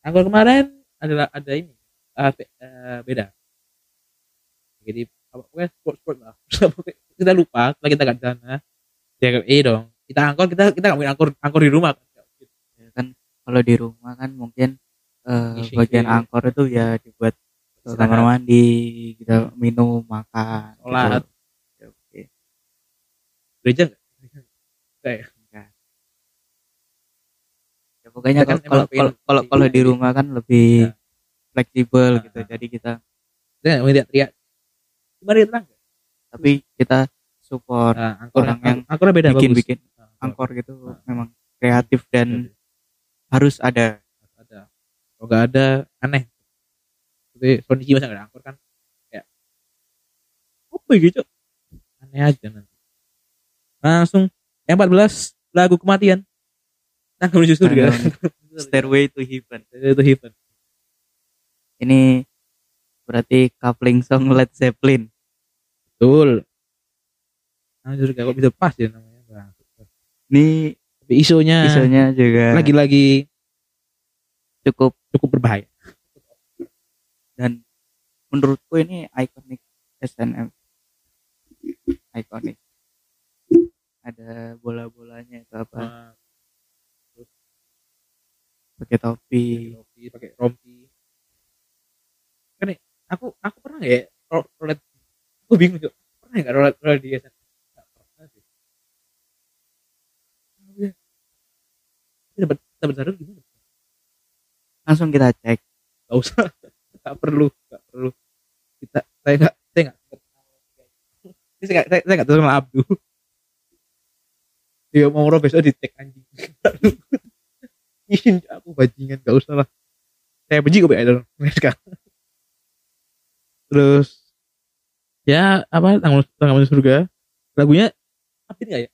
Angkor kemarin adalah ada ini. Eh, be- eh, beda. Jadi apa pokoknya sport sport lah. Kita lupa setelah kita di sana ya iya dong. Kita angkor kita kita nggak mungkin angkor angkor di rumah kan. Ya kan kalau di rumah kan mungkin Isi- bagian iya. angkor itu ya dibuat kamar mandi kita minum makan Sholat. gitu. Ya, oke. gereja nggak Nggak ya? ya pokoknya kan kalau kalau kalau kalau di rumah kan lebih Ya. fleksibel Nah, gitu nah. jadi kita mungkin teriak gimana dia terang tapi kita support nah, angkor Orang yang angkornya beda bikin bagus bikin Nah, angkor gitu Nah. memang kreatif dan harus ada ada kalau nggak ada aneh. Tapi kondisi masa nggak ada angkor kan kayak apa gitu? Aneh aja nanti. Langsung yang 14 lagu kematian. Tangga menuju surga. Stairway to Heaven. Itu heaven. Ini berarti coupling song Led Zeppelin. Betul. Tangga menuju surga. Kok bisa pas ya namanya? Ini tapi isunya. isunya juga. Lagi-lagi cukup cukup berbahaya. Dan menurutku ini ikonik SNM ikonik. Ada bola-bolanya itu apa? Nah, pakai topi. Pakai rompi. Kan nih, aku aku pernah nggak ya ro- rolet? Aku bingung tuh pernah nggak rolet rolet di SN Nggak pernah sih. Ini dapat dapat gimana langsung kita cek. Nggak usah. Nggak perlu nggak perlu. Kita saya nggak saya nggak ini saya nggak saya, nggak tahu sama Abdu. Dia mau roh besok di tag anjing. Izin aku bajingan gak usah lah. Saya benci kok idol terus ya apa tanggal masuk surga. Lagunya update nggak ya?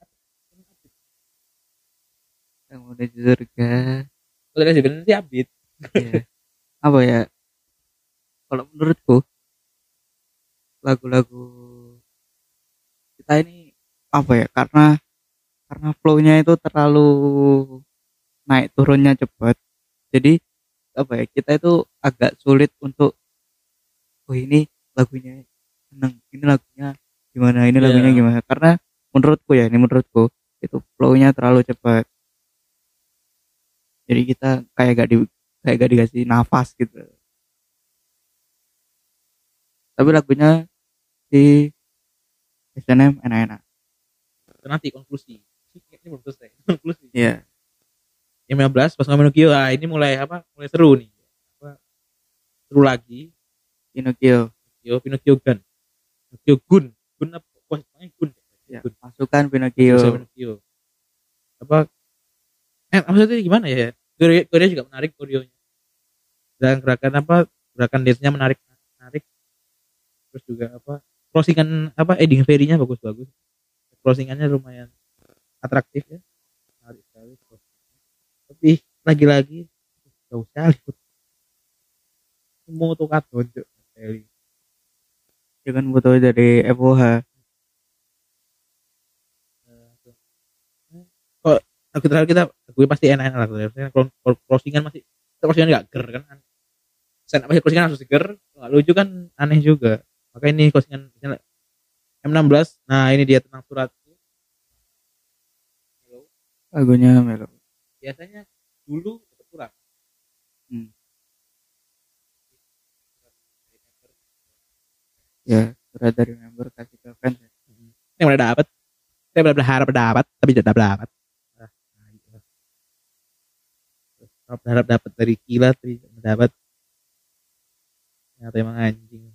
Yang menuju surga. Kalau dari sebenarnya sih update Iya. apa ya? Kalau menurutku lagu-lagu kita ini apa ya? Karena karena flow-nya itu terlalu naik turunnya cepat. Jadi apa ya? Kita itu agak sulit untuk oh ini lagunya seneng ini lagunya gimana ini Iya. lagunya gimana? Karena menurutku ya ini menurutku itu flow-nya terlalu cepat. Jadi kita kayak gak di kayak gak dikasih nafas gitu. Tapi lagunya di SNM enak-enak. Nanti konklusi. Ini belum selesai konklusi. Iya. Yang 15 pas Nukio ah ini mulai apa mulai seru nih. Apa seru lagi. Pinocchio. Pinocchio Pinocchio Gun. Pinocchio Gun. Gun apa? Namanya Gun. Ya, Gun. pasukan Bisa Pinocchio Pinocchio. Apa? Eh maksudnya gimana ya Korea, Korea juga menarik koreonya dan gerakan apa gerakan dance-nya menarik menarik. Terus juga apa crossingan apa ending fairy-nya bagus-bagus. Crossingannya lumayan atraktif ya. Menarik sekali tapi lagi-lagi jauh sekali mau tuh dia kan butuh dari FOH lagu terakhir kita gue pasti enak-enak lah. Terakhir kalau crossingan masih crossingan nggak ger kan? Saya masih crossingan harus seger nggak lucu kan aneh juga. Maka ini misalnya M16 nah ini dia tentang surat. Lagunya melo. Biasanya dulu dapat surat. Hmm. ya surat dari member kasih ke fans ya. saya udah dapat saya berharap dapat tapi tidak dapat nah, nah, gitu. Terus, kalau berharap dapat dari kilat tapi dapat ternyata emang anjing.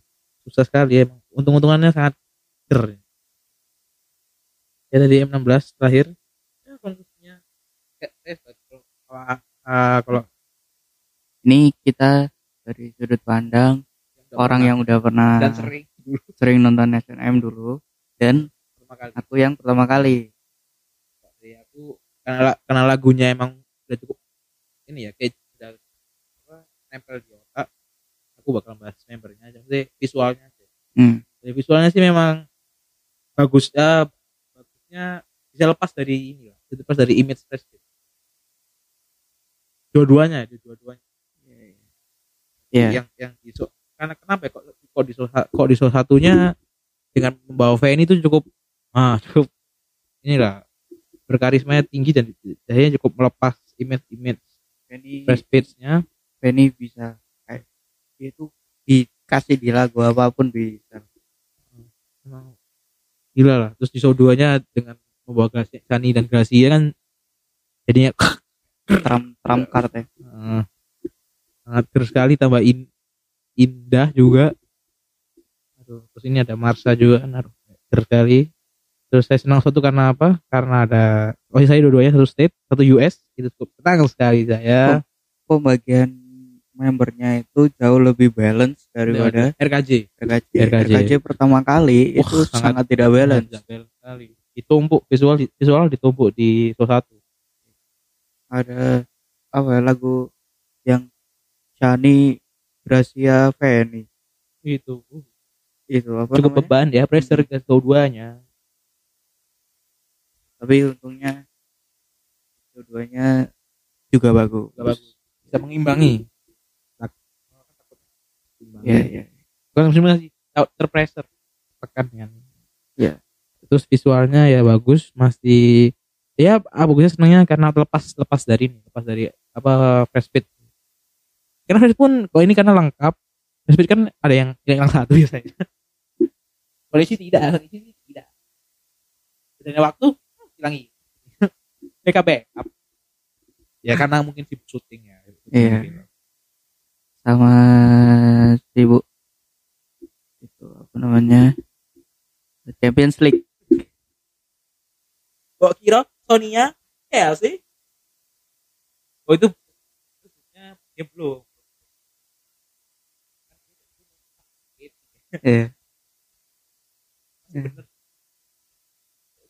Susah sekali ya emang. Untung-untungannya sangat ger. Ya tadi M16 terakhir. Ya sebagai- kalau ah, kalau ini kita dari sudut pandang udah orang pernah. yang udah pernah dan sering. sering nonton SNM dulu dan pertama kali. aku yang pertama kali. Dari aku karena karena lagunya emang udah cukup ini ya kayak udah apa, nempel di otak. Aku bakal bahas membernya aja Maksudnya visualnya aja. Hmm. Dari visualnya sih memang bagus ya bagusnya bisa lepas dari ini lah bisa lepas dari image flash dua-duanya ada dua-duanya. Ya yang yang di so- karena kenapa ya kok kok di kok di salah satunya dengan membawa VN itu cukup ah cukup inilah berkarisma tinggi dan akhirnya cukup melepas image image Benny fresh page-nya Benny bisa kayak dia itu dikasih di lagu apa pun bisa. Emang gila lah. Terus di show 2 nya dengan membawa Gracia- Sani dan Gracia kan jadinya tram tram kart ya eh, sangat terus sekali tambah in- indah juga. Aduh, terus ini ada Marsha juga kan aduh, sekali terus saya senang satu karena apa? Karena ada oh saya dua-duanya satu state satu US itu cukup senang sekali saya. Pembagian membernya itu jauh lebih balance daripada RKJ RKJ. RKJ. RKJ pertama kali Wah, itu sangat- sangat, tidak balance. Sangat balance sekali. Ditumpuk visual visual ditumpuk di satu. Ada apa ya, lagu yang Shani Gracia Feni. Itu uh, itu apa cukup namanya? beban ya pressure ke show duanya Tapi untungnya dua-duanya juga bagus. Gak bagus. Bisa mengimbangi. Iya, iya. kan sebenarnya sih out- terpressure. Tekan kan Iya. terus visualnya ya bagus masih ya ah, bagusnya senangnya karena lepas lepas dari ini lepas dari apa fresh speed. Karena fresh pun kalau ini karena lengkap fresh speed kan ada yang yang satu biasanya. Polisi tidak polisi tidak. Dan waktu hilangi PKB ya karena mungkin sibuk syuting ya Iya. Sama sibuk itu apa namanya? Champions League. Kok kira Sonia Chelsea? Oh itu dia belum. Iya.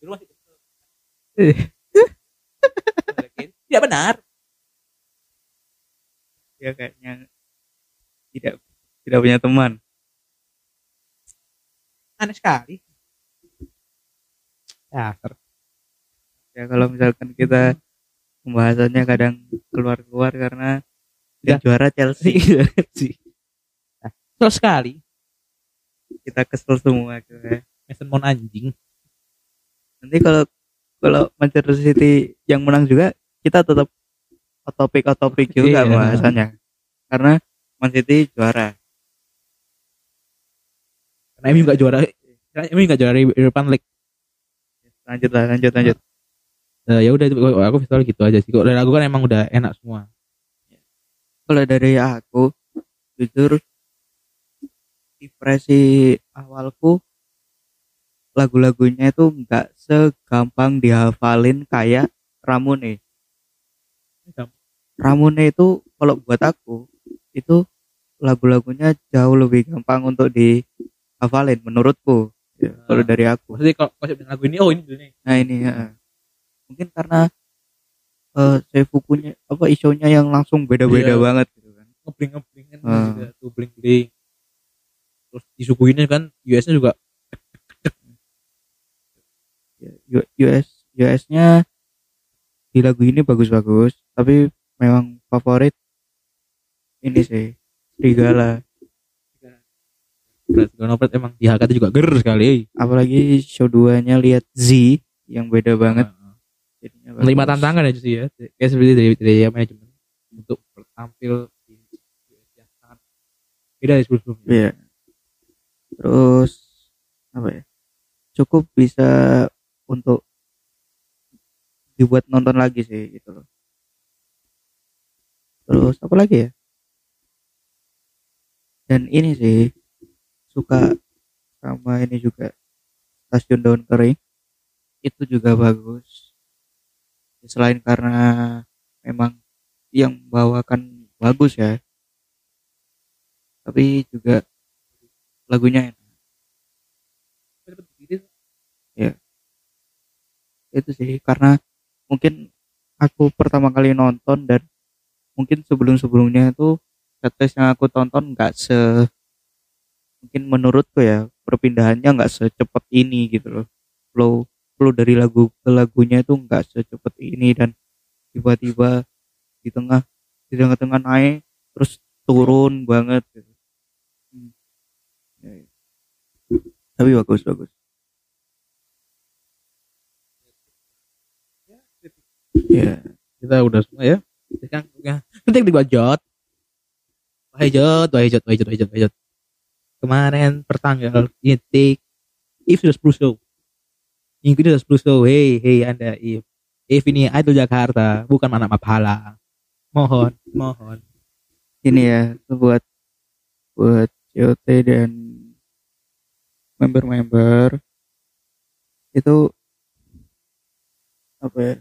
Dulu masih bener. Tidak benar. dia kayaknya tidak tidak punya teman Aneh sekali. Ya, ya kalau misalkan kita pembahasannya kadang keluar-keluar karena Ya. yang juara Chelsea Iya sih. Nah, sekali. kita kesel semua gitu ya. Mason Mount anjing. nanti kalau kalau Manchester City yang menang juga kita tetap otopik otopik juga Iya. bahasannya karena Man City juara Karena MU gak juara. Karena MU gak juara European League. lanjut lah lanjut lanjut Eh, ya udah itu aku visual gitu aja sih. Kok dari aku kan emang udah enak semua. kalau dari aku jujur impresi awalku lagu-lagunya itu nggak segampang dihafalin kayak Ramune Ramune itu kalau buat aku itu lagu-lagunya jauh lebih gampang untuk dihafalin menurutku ya, kalau dari aku Maksudnya kalau konsep lagu ini oh ini dulu nih. nah ini ya. mungkin karena eh seifukunya apa isonya yang langsung beda-beda Iya. banget gitu kan Ngebling ngebling kan juga tuh bling bling. Terus disuguhinnya kan US-nya juga Ya, U- US US-nya di lagu ini bagus-bagus tapi memang favorit ini sih Serigala Nopret emang di HKT juga ger sekali. apalagi show 2 nya lihat Z yang beda banget jadinya Menerima bagus. tantangan ya justru ya. Kayak seperti dari dari ya, manajemen untuk tampil di US yang sangat beda dari sebelum-sebelumnya. Iya. Terus apa ya? Cukup bisa untuk dibuat nonton lagi sih gitu loh. Terus apa lagi ya? Dan ini sih suka sama ini juga stasiun daun kering itu juga bagus. Selain karena memang yang bawakan bagus ya, tapi juga lagunya enak. Itu sih karena mungkin aku pertama kali nonton dan mungkin sebelum-sebelumnya itu setlist yang aku tonton nggak se mungkin menurutku ya perpindahannya nggak secepat ini gitu loh flow flow dari lagu ke lagunya itu nggak secepat ini dan tiba-tiba di tengah di tengah-tengah naik terus turun banget gitu. Hmm. Ya, ya. tapi bagus bagus ya Kita udah semua ya. Sekarang ya. Nanti di jot. Wahai jot, wahai jot, wahai jot, wahai jot, jot. Kemarin pertanggal titik If sudah 10 show. Minggu ini sudah 10 show. Hei, hei Anda If. If ini idol Jakarta, bukan anak Mapala. Mohon, mohon. ini ya buat buat COT dan member-member itu apa ya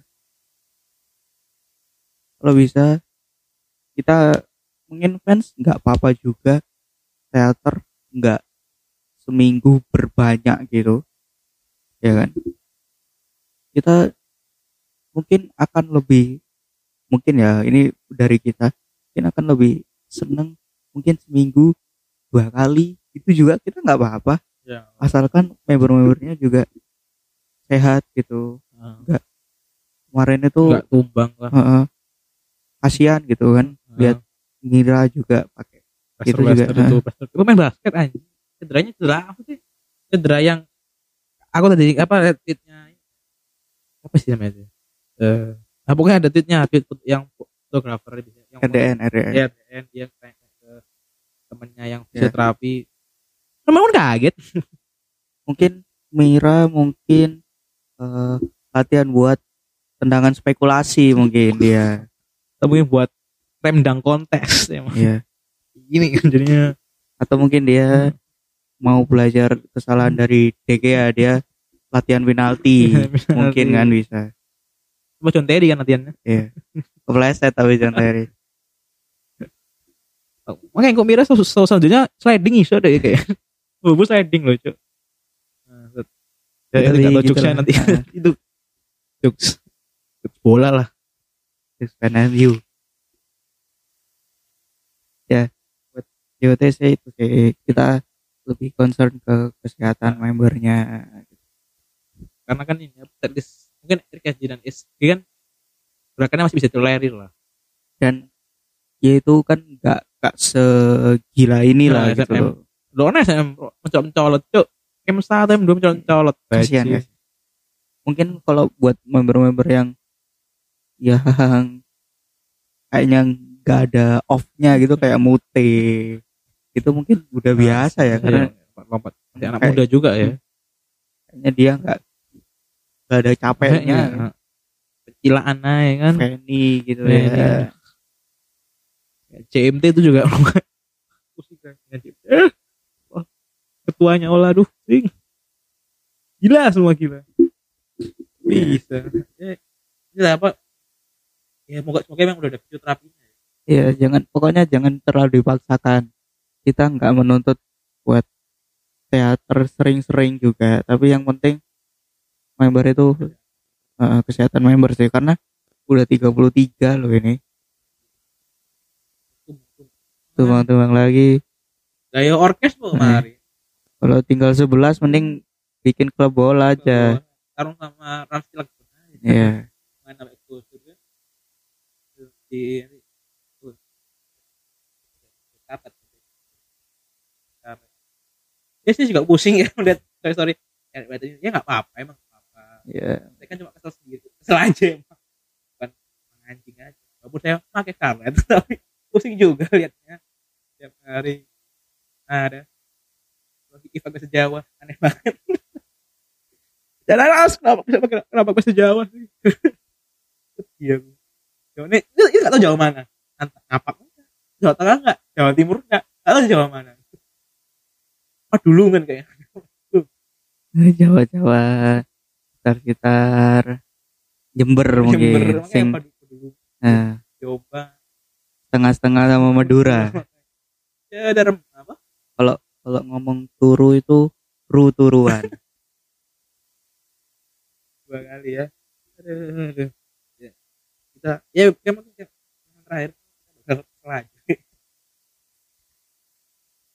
kalau bisa kita mungkin fans nggak apa-apa juga. Teater nggak seminggu berbanyak gitu. Ya kan? Kita mungkin akan lebih mungkin ya ini dari kita mungkin akan lebih seneng mungkin seminggu dua kali. Itu juga kita nggak apa-apa. Ya. asalkan member-membernya juga sehat gitu. Kemarin itu Enggak tumbang lah. heeh, kasihan gitu kan lihat ngira juga pakai Pastor Itu juga, itu. Itu main basket anjing. Cederanya cedera apa sih? Cedera yang aku tadi apa tweetnya apa sih namanya itu? Eh, nah pokoknya ada tweetnya tweet yang fotografer yang RDN RDN ya RDN dia kayak ke temennya yang Ya. fisioterapi. Memang kaget. mungkin Mira mungkin eh, latihan buat tendangan spekulasi mungkin dia Tapi buat remdang kontes ya Gini kan jadinya atau mungkin dia mau belajar kesalahan dari De Gea dia latihan penalti mungkin kan bisa Cuma John Terry kan latihannya. ya kepleset tapi John Terry Makanya kok Mira sel- sel- selanjutnya sliding iso deh kayak. Bubu sliding loh, Cuk. Nah. Ya, gitu lah. nanti. Nah. itu jokes bola lah Fan MU. Ya, buat JOTC itu sih kita lebih concern ke kesehatan membernya. karena kan ini least mungkin Eric dan SG kan gerakannya masih bisa tolerir lah Dan ya itu kan nggak nggak segila ini lah Nah, gitu loh. lo kan SM mencolot mencolot cuk game satu M dua mencolot mencolot Kasihan guys. Mungkin kalau buat member-member yang yang kayaknya nggak ada off-nya gitu kayak mute. Itu mungkin udah biasa ya karena lompat Masih anak Kayak- muda juga ya. kayaknya dia nggak nggak ada capeknya. Iya. Kecilaan aja kan? Fanny gitu Fanny. ya Ya, CMT itu juga. Pusing kan. Eh, ketuanya olah aduh pusing gila semua gila. Bisa. Ya, ya apa ya moga semoga emang udah ada fisioterapinya ya. ya jangan pokoknya jangan terlalu dipaksakan. Kita nggak menuntut buat teater sering-sering juga. Tapi yang penting member itu eh, kesehatan member sih. Karena udah 33 loh ini. Tumbang-tumbang lagi. Gaya orkes tuh kemarin kalau tinggal 11 mending bikin klub bola aja. tarung sama Ramsey lagi ya main sama di. Dapat. ya sih juga pusing ya melihat sorry sorry ya ya nggak apa-apa emang apa-apa. Ya saya kan cuma kesel sendiri. Kesel aja emang. Bukan anjing aja. Walaupun saya pakai karet tapi pusing juga liatnya. Tiap hari ada. Lagi event bahasa Jawa aneh banget. Jalan as kenapa kenapa bahasa Jawa sih? Iya Jawa. Ini ini ini nggak tahu Jawa mana. Ngapak enggak Jawa Tengah enggak Jawa Timur enggak nggak tahu Jawa mana. Ah dulu kan kayak Jawa-Jawa sekitar Jember mungkin Jember sing apa dulu? Nah, coba setengah-setengah sama Madura. Ya ada rem- apa? Kalau ngomong turu itu ru turuan. Dua kali ya. Aduh, aduh. Ya. kita ya yang penting yang terakhir lagi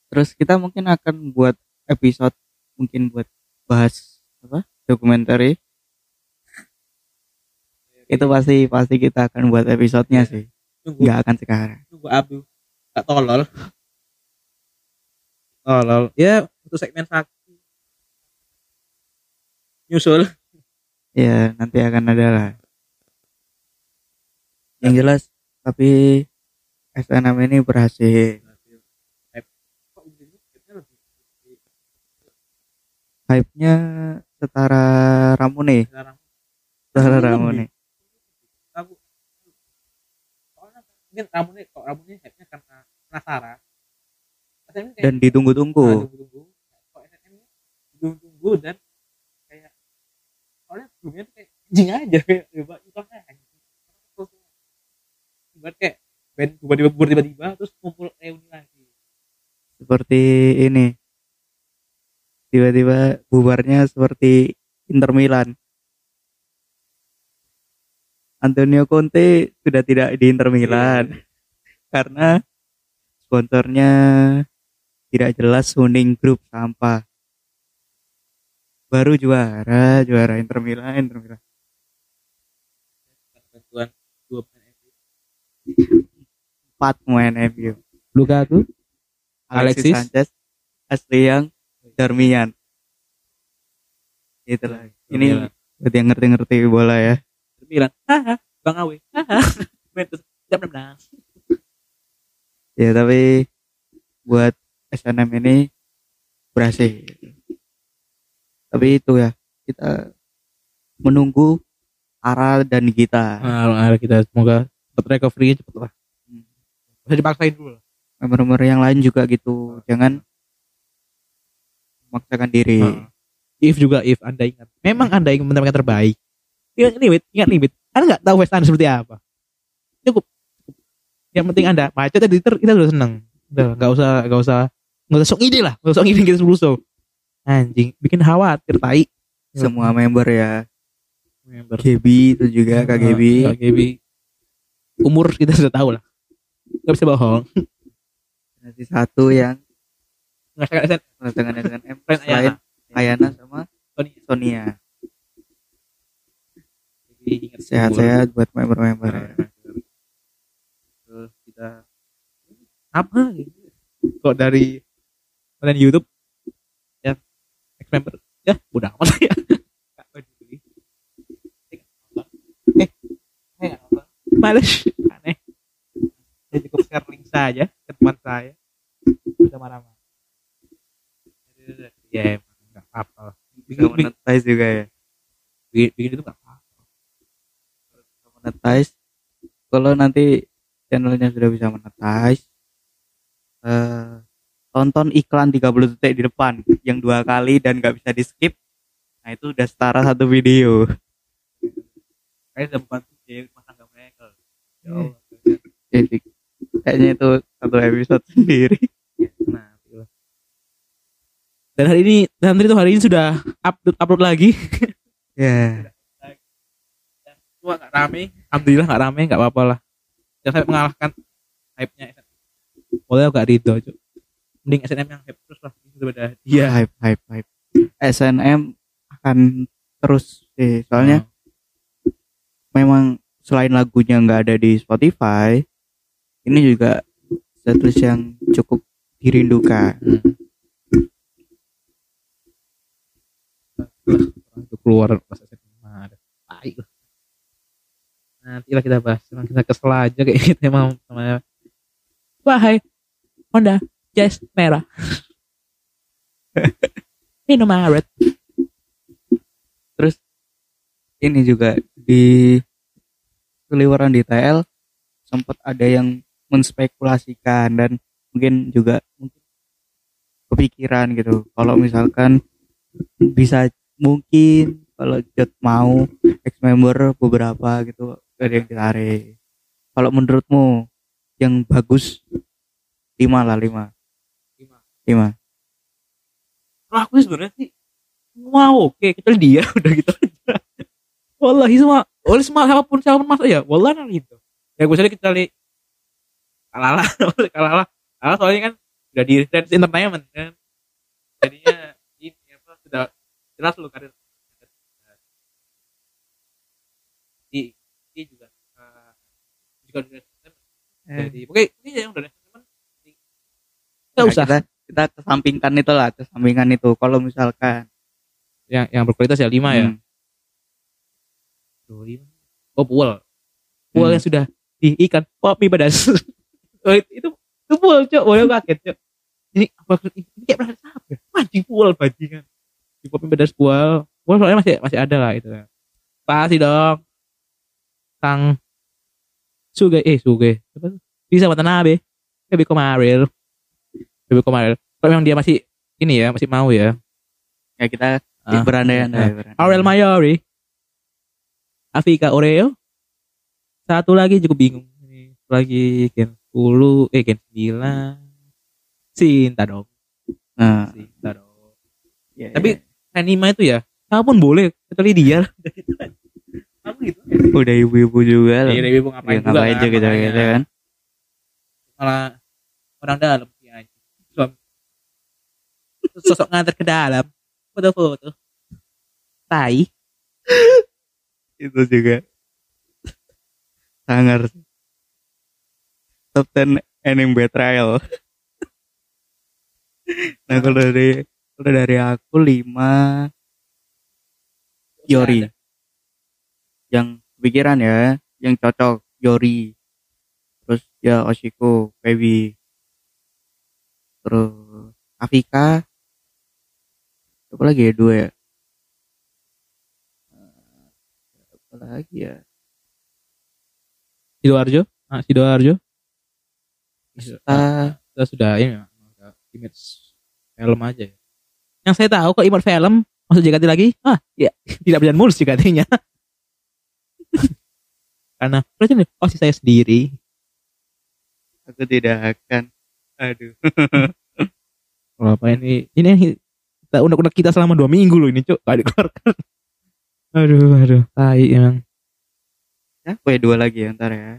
terus kita mungkin akan buat episode mungkin buat bahas apa dokumenter itu pasti pasti kita akan buat episodenya sih. Tunggu. Nggak akan sekarang. Tunggu abu tak tolol. Tolol. Ya untuk segmen sakti. Nyusul. Ya nanti akan ada lah yang jelas tapi SNM ini berhasil. Hype-nya setara Ramune. Setara. Ramune. Mungkin Ramune kok Ramune hype-nya karena penasaran dan ditunggu-tunggu. Nah, tunggu-tunggu. Kok SNM ini tunggu-tunggu dan kayak soalnya sebelumnya kayak anjing aja kayak coba itu kayak ibarat kayak band tiba-tiba bubar tiba-tiba terus kumpul reuni lagi. Seperti ini. Tiba-tiba bubarnya seperti Inter Milan. Antonio Conte sudah tidak di Inter Milan. Karena sponsornya tidak jelas Suning Group sampah. Baru juara juara Inter Milan Inter Milan Karena bantuan dua pemain MU. Empat pemain MU Lukaku Alexis, Alexis. Sanchez Ashley Young Darmian itulah ini Milan. buat yang ngerti-ngerti bola ya. Milan haha Bang Awe. Haha. Jam 16 ya tapi buat SNM ini berhasil. Tapi itu ya kita menunggu arah dan kita. Nah, kita. Semoga cepat recovery cepet lah. Bisa dipaksain dulu lah. Member-member yang lain juga gitu jangan memaksakan diri. Heeh. if juga if anda ingat. Memang anda ingin menemukan terbaik. Ingat limit ingat limit. Anda nggak tahu West anda seperti apa. Cukup. Yang penting anda baca tadi ter kita udah seneng. Udah nggak usah nggak usah nggak usah sok ide lah. Nggak usah sok ide kita dulu so anjing bikin khawatir tai. Semua member ya. Member. KB itu juga KGB KGB umur kita sudah tahu lah. Nggak bisa bohong. Generasi satu yang nggak SN dengan dengan M selain Ayana sama Sonia. Sonia. Jadi ingat umur. sehat-sehat buat member-member ya. terus kita apa? Gitu kok dari konten YouTube? Ya ex member. Ya udah amat ya Nggak peduli. eh eh nggak apa males. Aneh. Saya cukup share link saja ke teman saya. Udah marah-marah. Ya emang nggak apa-apa bikin, monetize juga ya? Bikin, bikin itu nggak apa-apa. Monetize. Kalau nanti channelnya sudah bisa monetize eh, tonton iklan 30 detik di depan yang dua kali dan nggak bisa di skip nah itu udah setara satu video. Kayaknya udah membantu cewek rumah tangga mereka ya Allah jadi kayaknya itu satu episode sendiri Nah, itulah. Dan hari ini dan itu hari ini sudah upload upload lagi. ya Cuma nggak rame. Alhamdulillah nggak rame, nggak apa-apa lah. Jangan sampai mengalahkan hype-nya SNM. Boleh gak Ridho, Cuk. Mending SNM yang hype terus lah daripada dia. hype hype hype SNM akan terus sih soalnya memang selain lagunya nggak ada di Spotify ini juga setlist yang cukup dirindukan Itu keluar pas SNM ada. Lah. Nanti lah kita bahas. Emang kita kesel aja kayak gitu emang sama Wahai Honda Jazz merah. Indomaret. terus ini juga di keliwaran di TL sempat ada yang menspekulasikan dan mungkin juga mungkin kepikiran gitu kalau misalkan bisa mungkin kalau Jot mau ex member beberapa gitu ada yang ditarik kalau menurutmu yang bagus lima lah lima Lima. lima Kalau aku sebenarnya sih mau oke kecuali dia udah gitu. Wallahi semua oleh semua siapa pun siapa pun masuk ya wallahi nah gitu. Ya gue sadar kecuali kalala kalala kalala soalnya kan udah di Reds Entertainment kan. Jadinya ini apa sudah jelas lu karir di di juga eh, juga di. Jadi oke ini yang udah nggak usah kita, kita kesampingkan itu lah kesampingkan itu kalau misalkan yang yang berkualitas ya lima ya. hmm, Tuh, lima. Oh, puel. Puel Hmm. yang sudah di ikan pop mie pedas. oh, itu, itu, puel, Cok. Boleh kaget, Cok. Ini apa ini kayak pernah apa? ya? Mancing puel bajingan. Di mie pedas puel. Puel soalnya masih masih ada lah itu. Pasti dong. Kang Suge eh Suge. Apa? Bisa Watanabe. Baby Komaril. Baby Komaril. Kalau memang dia masih ini ya, masih mau ya. ya kita Ah, berandai-andai berandai-andai. Aurel Mayori Afika Oreo. Satu lagi cukup bingung. Lagi Gen 10 eh Gen 9 Sinta dong. Nah, Sinta dong. Ya, tapi anime itu ya apa pun boleh kecuali dia. Kamu gitu. Udah ibu-ibu juga loh Iya, ibu ngapain Ya, juga ngapain kan, juga gitu, makanya. gitu kan. Malah orang dalam ya suami. Sosok nganter ke dalam. Foto-foto. Tai itu juga. Sangar top 10 anime betrayal. Nah kalau dari kalau dari aku lima. Yori. yang pikiran ya yang cocok Yori. Terus ya Oshiko Baby. Terus Afika. Apa lagi ya dua ya Eh, apa lagi ya Sidoarjo ah Sidoarjo ah kita sudah ini ya, image film aja ya. Yang saya tahu kok image film masuk JKT lagi, ah ya tidak berjalan mulus JKT-nya. Karena oh si saya sendiri. aku tidak akan aduh Kalau apa ini ini kita unek-unek kita selama dua minggu loh ini cuk gak dikeluarkan. Aduh aduh. Tai emang Siapa ya dua lagi ya ntar ya.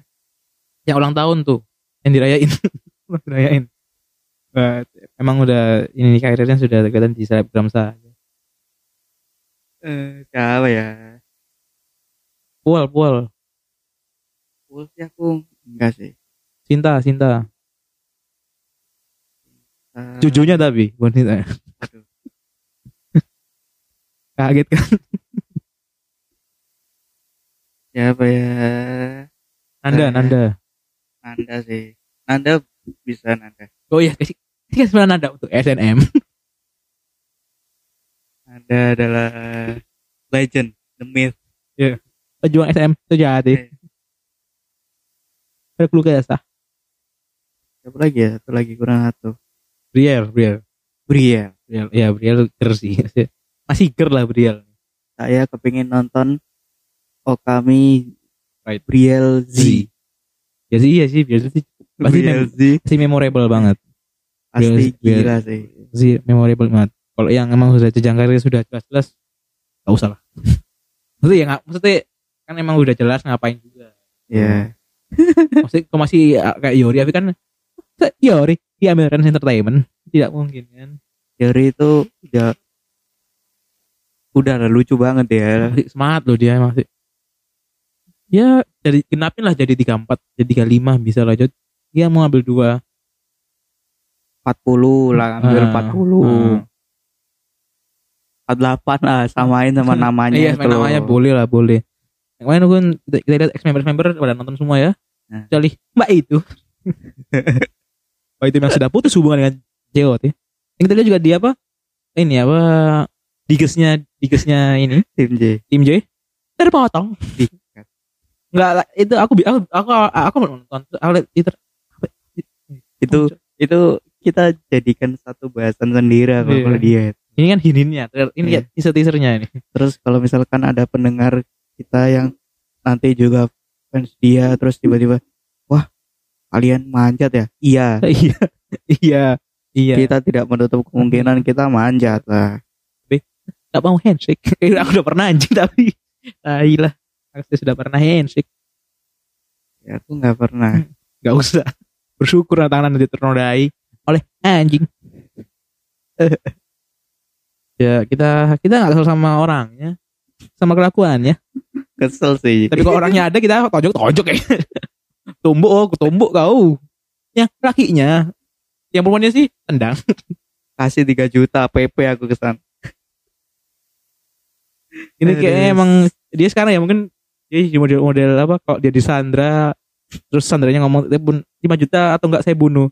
yang ulang tahun tuh yang dirayain. Dirayain. But, emang udah ini karirnya sudah kelihatan di selebgram saja. Eh, siapa ya? Pual Pual. Wolf ya aku enggak sih. Cinta Cinta Eh, cucunya tapi wanita aduh. kaget kan Siapa ya? Nanda. Nanda Nanda sih. Nanda bisa Nanda. oh iya kasih kasih sebenarnya Nanda untuk SNM Nanda adalah legend, the myth. pejuang SNM sejati Eh. ada keluh kesah Siapa lagi ya? Satu lagi kurang satu. Briel Briel Briel. Briel ya Briel ger sih masih ger lah Briel Saya kepingin nonton Okami Right. Briel Z. ya sih iya sih Briel sih Pasti Briel Z masih memorable banget pasti Briel- gila sih. sih memorable banget kalau yang emang sudah jenjang karir sudah jelas-jelas gak usah lah maksudnya ya nggak maksudnya kan emang udah jelas ngapain juga Ya. maksudnya kalau masih ah, kayak Yori tapi kan Yori di American Entertainment tidak mungkin kan Yori itu udah udah lah, lucu banget ya. masih semangat loh dia masih ya dari genapin lah jadi 34 jadi 35 bisa lah Jod. dia mau ambil dua. 40 lah, ambil Ah, 40. 48 lah, samain sama namanya iya sama namanya boleh lah boleh. Yang kemarin kan kita, kita lihat ex member member pada nonton semua ya. Nah. kecuali mbak itu. Mbak itu yang sudah putus hubungan dengan Jeot ya yang kita lihat juga dia apa? Ini apa? Digesnya digesnya ini. Tim J. tim J. Terpotong Dikat. nggak lah, itu aku aku aku aku mau nonton aku lihat itu Itu itu kita jadikan satu bahasan sendiri Iya. kalau dia. ini kan hininnya ini Iya. ya teaser teasernya ini Terus kalau misalkan ada pendengar kita yang nanti juga fans dia terus tiba-tiba wah kalian manjat ya? Iya. iya iya iya Kita tidak menutup kemungkinan kita manjat lah. nggak mau handshake aku udah pernah anjing tapi tai lah aku sudah pernah handshake Ya aku nggak pernah. nggak usah. Bersyukur tangan nanti ternodai oleh anjing. Ya kita kita nggak kesel sama orangnya sama kelakuannya Kesel sih. tapi kalau orangnya ada kita tonjok tonjok ya. Tumbuk oh tumbuk kau. Yang lakinya. Yang perempuannya sih tendang. Kasih 3 juta PP aku kesan. ini Aduh. kayak emang dia sekarang ya mungkin dia di model-model apa kalau dia di Sandra terus Sandranya ngomong dia pun 5 juta atau enggak saya bunuh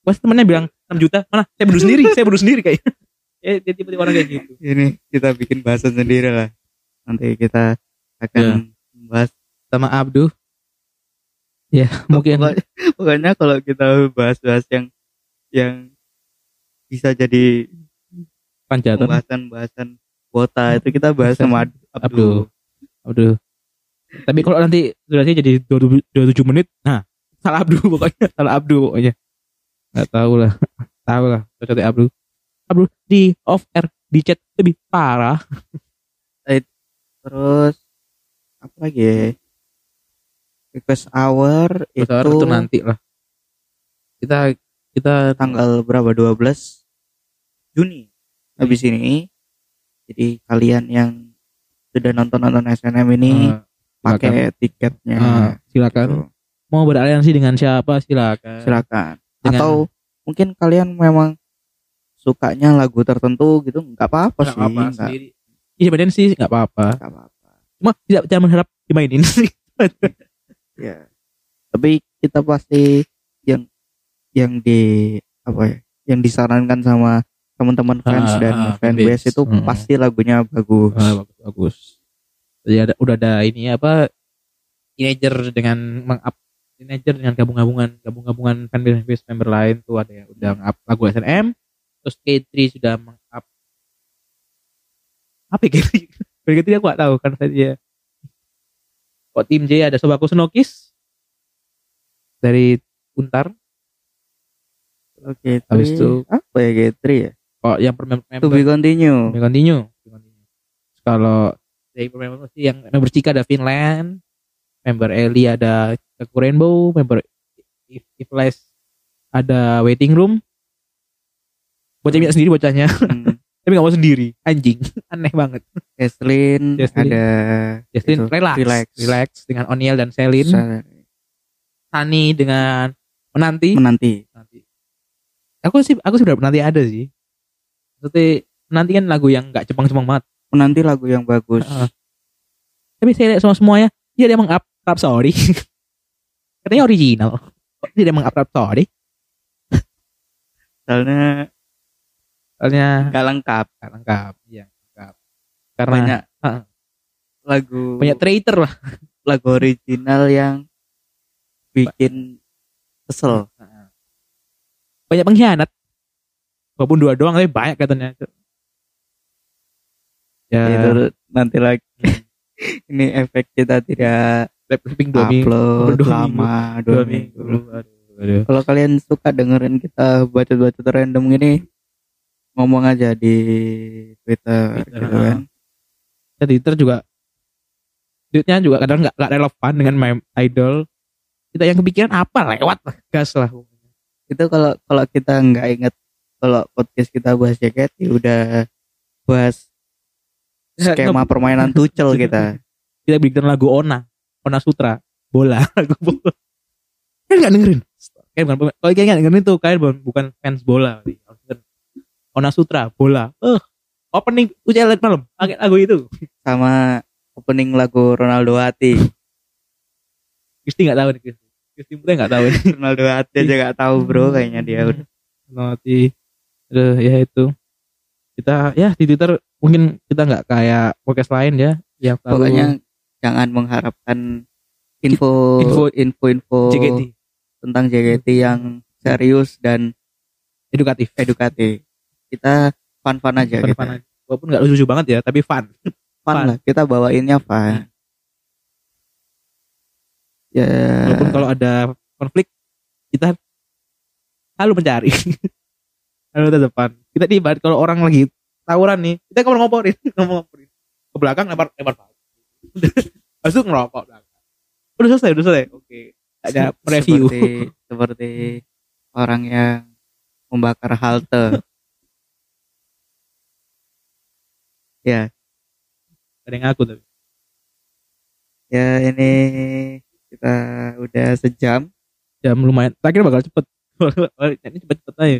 pas temennya bilang 6 juta mana saya bunuh sendiri saya bunuh sendiri kayak ya dia tipe-tipe orang kayak gitu Ini kita bikin bahasan sendiri lah. Nanti kita akan Ya. membahas. sama Abdu ya mungkin Pokoknya, pokoknya kalau kita bahas-bahas yang yang bisa jadi panjatan pembahasan-bahasan kuota itu kita bahas sama Abdul. Abdul. Abdu tapi kalau nanti durasi jadi 27 menit nah salah Abdu pokoknya. Salah Abdu pokoknya. Nggak tahu lah. Tahu lah. Cocoknya Abdu. Abdu di off air di chat. Lebih parah. Terus apa lagi ya? Request hour itu, Besar itu nanti lah. Kita kita tanggal berapa? 12 Juni. Habis ini. Jadi kalian yang sudah nonton-nonton SNM ini eh, pakai tiketnya. Ah, silakan Gitu. mau beraliansi dengan siapa silakan Silakan. Dengan- Atau mungkin kalian memang sukanya lagu tertentu gitu nggak apa-apa sih. apa-apa Nggak sendiri independen sih nggak apa-apa nggak apa-apa. cuma tidak jangan mengharap dimainin sih Ya. Tapi kita pasti yang yang di apa ya? Yang disarankan sama teman-teman fans Ah, dan ah, fanbase fanbase. itu Hmm. pasti lagunya bagus. Ah, bagus bagus jadi ada udah ada ini apa teenager dengan meng-up teenager dengan gabung-gabungan gabung-gabungan fanbase member lain tuh ada yang udah nge-up lagu SNM terus K3 sudah meng-up. Apa ya K3 K3 aku gak tahu kan saya kok tim J ada? Sobaku Senokis dari Untar. Oke, Habis itu- apa ya Getri ya? kok yang per member? To be continue. continue, continue. Terus kalau dari member yang member Cika ada Finland member Eli ada Kaku Rainbow member If, If Less ada waiting room. Bocah minta sendiri bocahnya. Hmm. tapi gak mau sendiri. Anjing. Aneh banget. Jesslyn. ada itu, relax, relax. relax dengan O'Neal dan Selin. Sunny dengan menanti. Menanti. nanti aku sih aku sih berharap nanti ada sih. Maksudnya nanti kan lagu yang nggak cepang-cepang banget Menanti lagu yang bagus. Heeh. tapi saya lihat semua semuanya dia dia mengap Rhapsody katanya original dia mengap Rhapsody Soalnya soalnya nggak lengkap. nggak lengkap iya lengkap karena Banyak Heeh. lagu banyak traitor lah lagu original yang bikin kesel. banyak pengkhianat walaupun dua doang tapi banyak katanya ya Itu nanti lagi. Ini efek kita tidak Blackpink dua minggu upload dua lama dua dua minggu minggu. aduh, aduh. Kalau kalian suka dengerin kita bacot-bacot random gini, ngomong aja di Twitter, Twitter, gitu kan. Ya, Twitter juga duitnya juga kadang nggak nggak relevan dengan meme idol kita yang kepikiran apa lewat lah gas lah Itu kalau kalau kita nggak inget kalau podcast kita bahas jaket, ya udah bahas skema permainan tucel kita. kita. bikin lagu Ona Ona Sutra bola lagu bola. Kalian nggak dengerin? Kalian bukan kalau kalian nggak dengerin tuh kalian bukan, fans bola Ona Sutra bola. Eh opening UCL malam pakai lagu itu. Sama opening lagu Ronaldo Hati. Kristi nggak tahu nih Kristi Kristi Putri nggak tahu nih. Ronaldo Hati aja nggak tahu bro kayaknya dia udah. nanti Aduh, ya itu. Kita ya di Twitter mungkin kita nggak kayak podcast lain ya yang Pokoknya jangan mengharapkan info Info- info info JKT tentang JKT yang serius dan edukatif edukatif. Kita fun-fun aja Fun- fun aja. walaupun nggak lucu banget ya tapi fun Fun Fun. lah. Kita bawainnya fun. Ya. walaupun kalau ada konflik kita selalu mencari selalu depan kita di kalau orang lagi tawuran nih. Kita ngomong ngoporin ngomong ngoporin ke belakang lempar lempar batu Habis itu ngerokok belakang. Udah selesai udah selesai. Oke. Ada Se- review seperti, seperti orang yang membakar halte. ya, ada yang ngaku tapi. Ya ini kita udah sejam. jam lumayan. Terakhir bakal cepet. Ini cepet cepet aja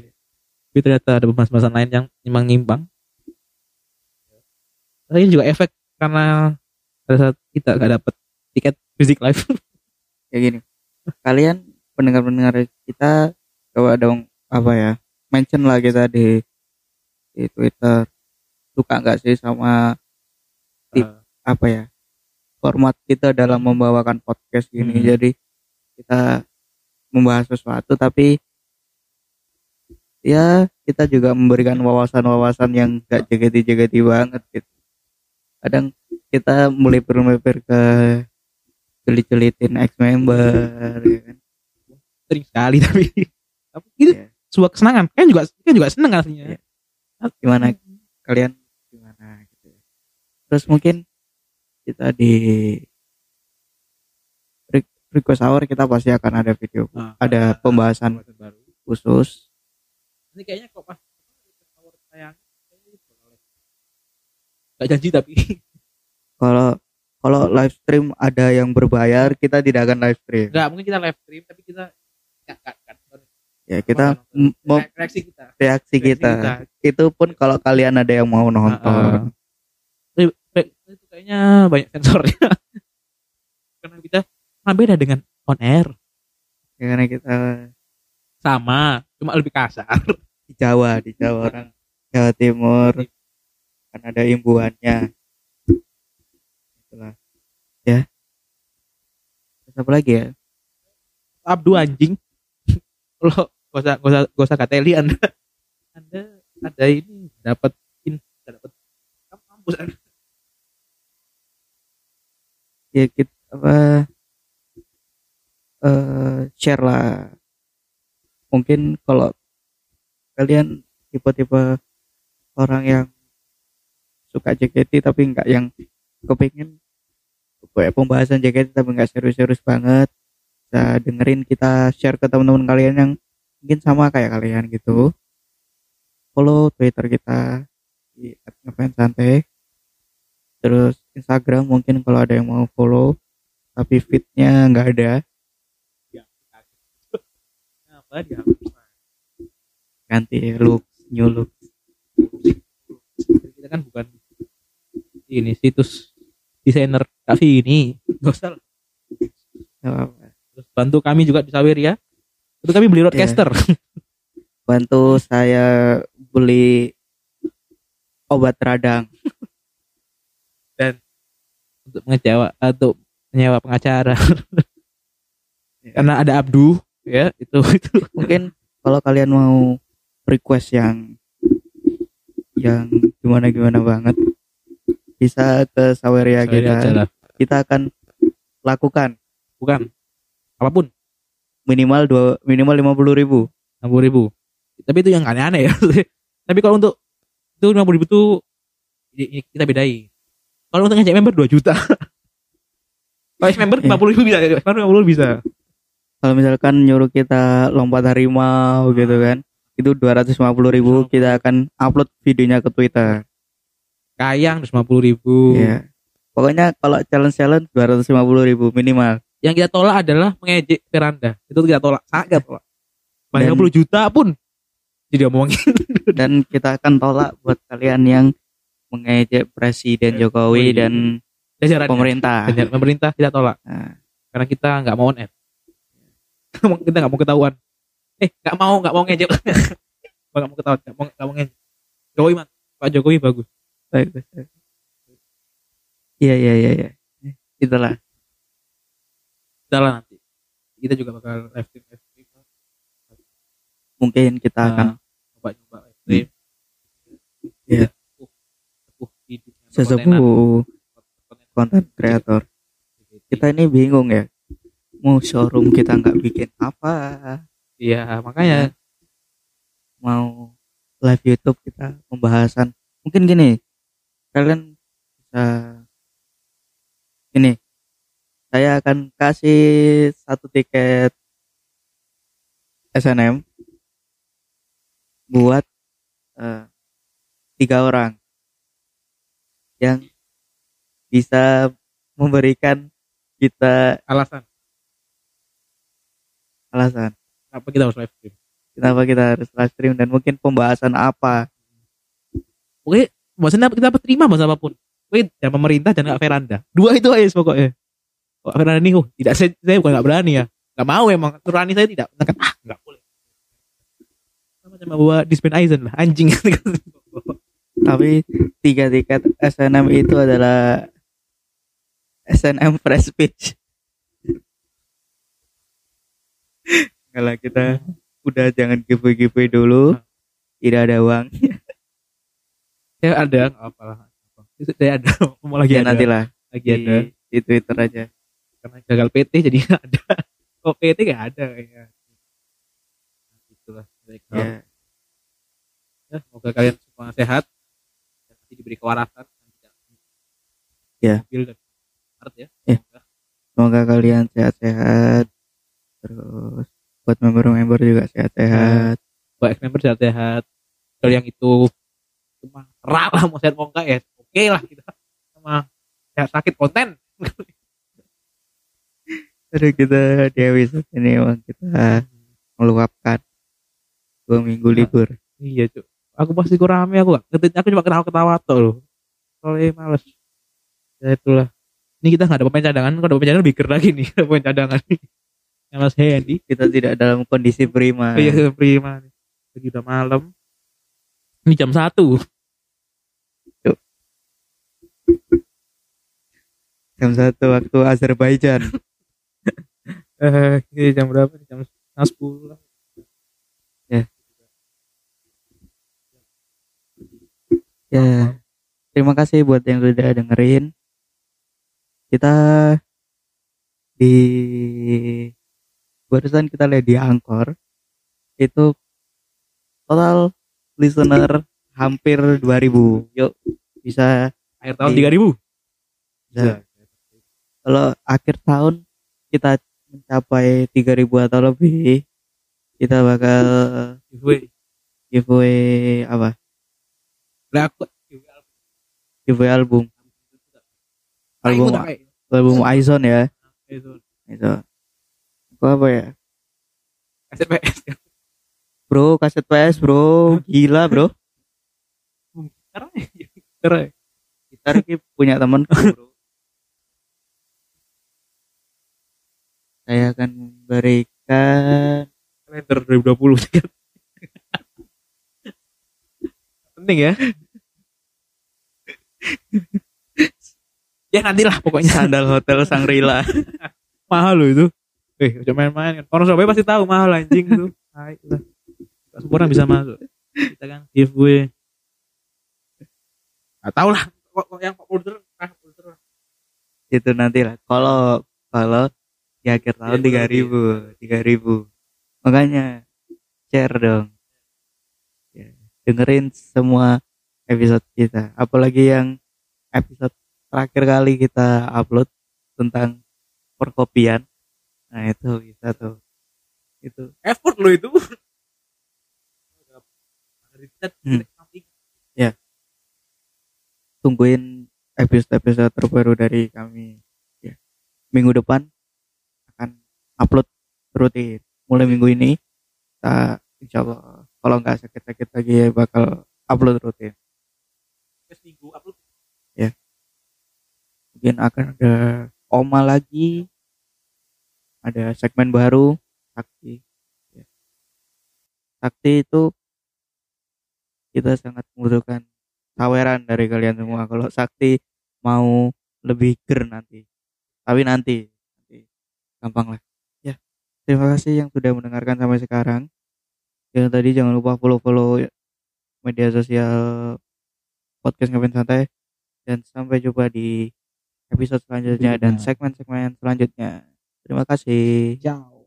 tapi ternyata ada pembahasan lain yang memang nyimpang. tapi ini juga efek karena pada saat kita gak dapet tiket fisik live Ya gini. Kalian pendengar-pendengar kita coba dong apa ya? Mention lah kita di di Twitter. Suka nggak sih sama Tip. Eh, apa ya? Format kita dalam membawakan podcast Hmm. gini. Jadi kita membahas sesuatu tapi ya kita juga memberikan wawasan-wawasan yang gak jegeti-jegeti banget gitu. Kadang kita mulai bermepir ke jelit-jelitin ex member ya kan. sering sekali tapi tapi itu Iya. sebuah kesenangan kan juga kan juga seneng aslinya Iya. Gimana kalian gimana gitu. Terus mungkin kita di re- request hour kita pasti akan ada video Nah, ada pembahasan baru khusus ini kayaknya kok pas gak janji tapi. Kalau kalau live stream ada yang berbayar kita tidak akan live stream. Nggak mungkin kita live stream tapi kita nggak nggak nggak ya kita m- mem- reaksi kita. reaksi Reaksi kita. itu pun kalau kalian ada yang mau nonton. Tapi- tapi itu kayaknya banyak sensornya. Karena kita nah beda dengan on air. Ya, karena kita sama cuma lebih kasar. di Jawa di Jawa orang Jawa Timur kan ada imbuannya itulah. Ya. Terus apa lagi ya? Abdu anjing. Lo gak usah gak usah gak usah kateli anda. Anda ada ini dapat in dapat kampus anda. Ya kita apa eh share lah. Mungkin kalau kalian tipe-tipe orang yang suka JKT tapi nggak yang kepingin kayak pembahasan JKT tapi nggak serius-serius banget. Bisa dengerin kita share ke teman-teman kalian yang mungkin sama kayak kalian gitu. Follow Twitter kita di santai terus Instagram mungkin kalau ada yang mau follow tapi fitnya nggak ada. Ganti look new look. Kita kan bukan ini situs desainer tapi ini. Apa-apa. terus bantu kami juga di Sawer ya. Itu kami beli roadcaster bantu saya beli obat radang. Untuk mengecewa atau menyewa pengacara. Ya. karena ada Abdu ya itu itu. Mungkin kalau kalian mau request yang yang gimana gimana banget bisa ke Saweria Sorry kita akan lakukan. Bukan. Apa pun. Minimal dua minimal lima puluh ribu. enam ribu. Tapi itu yang aneh-aneh ya. Tapi kalau untuk itu lima ribu tuh i- i- kita bedai kalau untuk ngajak member 2 juta. Kalau member Iya. lima puluh ribu bisa. Lima puluh bisa. Kalau misalkan nyuruh kita lompat harimau gitu kan itu dua ratus lima puluh ribu. kita akan upload videonya ke Twitter kayang lima puluh ribu. Ya pokoknya kalau challenge challenge dua ratus lima puluh ribu minimal. Yang kita tolak adalah mengejek veranda. Itu kita tolak. Sangat tolak. Dan- lima puluh juta pun tidak omongin. Dan kita akan tolak buat kalian yang mengejek Presiden Jokowi dan jajaran pemerintah. pemerintah kita tolak. Nah, karena kita nggak mau on air. Kita nggak mau ketahuan. Eh nggak mau nggak mau ngejek. Nggak mau ketahuan nggak mau nggak mau ngejek. Jokowi man Pak Jokowi bagus bagus. Iya iya iya iya. Itulah. kita lah nanti kita juga bakal live stream live stream Mungkin kita akan coba coba live stream Iya. Perkontenan. sesepuh konten kreator. Kita ini bingung ya. Mau showroom kita nggak bikin apa, iya makanya mau live YouTube kita pembahasan. Mungkin gini, kalian bisa ini. Saya akan kasih satu tiket SNM buat eh, tiga orang yang bisa memberikan kita alasan. Alasan. Kenapa kita harus live stream? Kenapa kita harus live stream dan mungkin pembahasan apa? Oke, maksudnya kita apa terima bahasa apa pun. Oke, dan pemerintah dan nggak veranda. Dua itu aja pokoknya. Kok veranda ini, oh, tidak saya, saya bukan nggak berani ya. Nggak mau emang. Nurani saya tidak. Nekat, ah, nggak boleh. Sama sama bawa dispen Aizen lah, anjing. tapi tiga tiket SNM itu adalah SNM Fresh Speech kalau kita udah jangan giveaway giveaway dulu tidak ada uang saya ada, nggak apa lah. Saya ada, mau lagi ya ada. nantilah Lagi di, ada. di Twitter aja Karena gagal PT jadi ada. Kok PT nggak ada kayaknya. Itulah. Baik, ya ya, semoga kalian semua sehat dan nanti diberi kewarasan dan tidak Ya. Dan Maret ya. Ya. semoga kalian sehat-sehat terus buat member-member juga sehat-sehat Buat member sehat-sehat. Kalau yang itu cuma rak lah mau sehat mau enggak ya. Oke lah kita sama sehat sakit konten. Aduh kita episode ini emang kita meluapkan dua minggu libur iya cuk. Aku pasti kurang rame aku gak. Aku cuma ketawa ketawa tuh loh. Soalnya males. Ya itulah. Ini kita nggak ada pemain cadangan. Kalau ada pemain cadangan lebih ger lagi nih pemain cadangan. Yang Mas Hendy. kita tidak dalam kondisi prima Iya prima nih. Lagi udah malam. Ini jam satu. Jam satu waktu Azerbaijan Eh, jam berapa? Jam setengah sepuluh lah. ya terima kasih buat yang udah dengerin kita di barusan kita lihat di Angkor itu total listener hampir 2000 yuk bisa Akhir tahun Iya. 3000. Bisa. Kalau akhir tahun kita mencapai 3000 atau lebih, kita bakal giveaway giveaway apa? lah aku Giveaway album. Album album Aizon ya. Itu. Itu apa ya? kaset PS Bro, kaset PS, Bro. Gila, Bro. sekarang sekarang Gitar ini punya temen bro. Saya akan memberikan kalender 2020 kan penting ya. Ya nantilah pokoknya. Sandal hotel Sangrila. mahal loh itu. Eh udah main-main kan. Orang Surabaya pasti tahu mahal anjing itu. Hai, orang bisa masuk. Kita kan giveaway. Gak tau lah yang folder ah folder Itu nanti lah. Kalau kalau di akhir tahun Iya, tiga ribu, tiga ribu. Makanya share dong. Ya, dengerin semua episode kita. Apalagi yang episode terakhir kali kita upload tentang perkopian. Nah itu bisa tuh. Itu effort lo itu Hmm. Tungguin episode-episode terbaru dari kami. Ya. minggu depan akan upload rutin. Mulai minggu ini kita insya Allah kalau nggak sakit-sakit lagi ya bakal upload rutin. Minggu upload? Mungkin akan ada Oma lagi. Ada segmen baru Sakti. Ya. Sakti itu kita sangat membutuhkan tawaran dari kalian semua. Kalau Sakti mau lebih ger nanti. Tapi nanti nanti. Gampang lah. Ya terima kasih yang sudah mendengarkan sampai sekarang. Yang tadi jangan lupa follow follow media sosial podcast ngapain santai. Dan sampai jumpa di episode selanjutnya dan segmen-segmen selanjutnya. Terima kasih. Jauh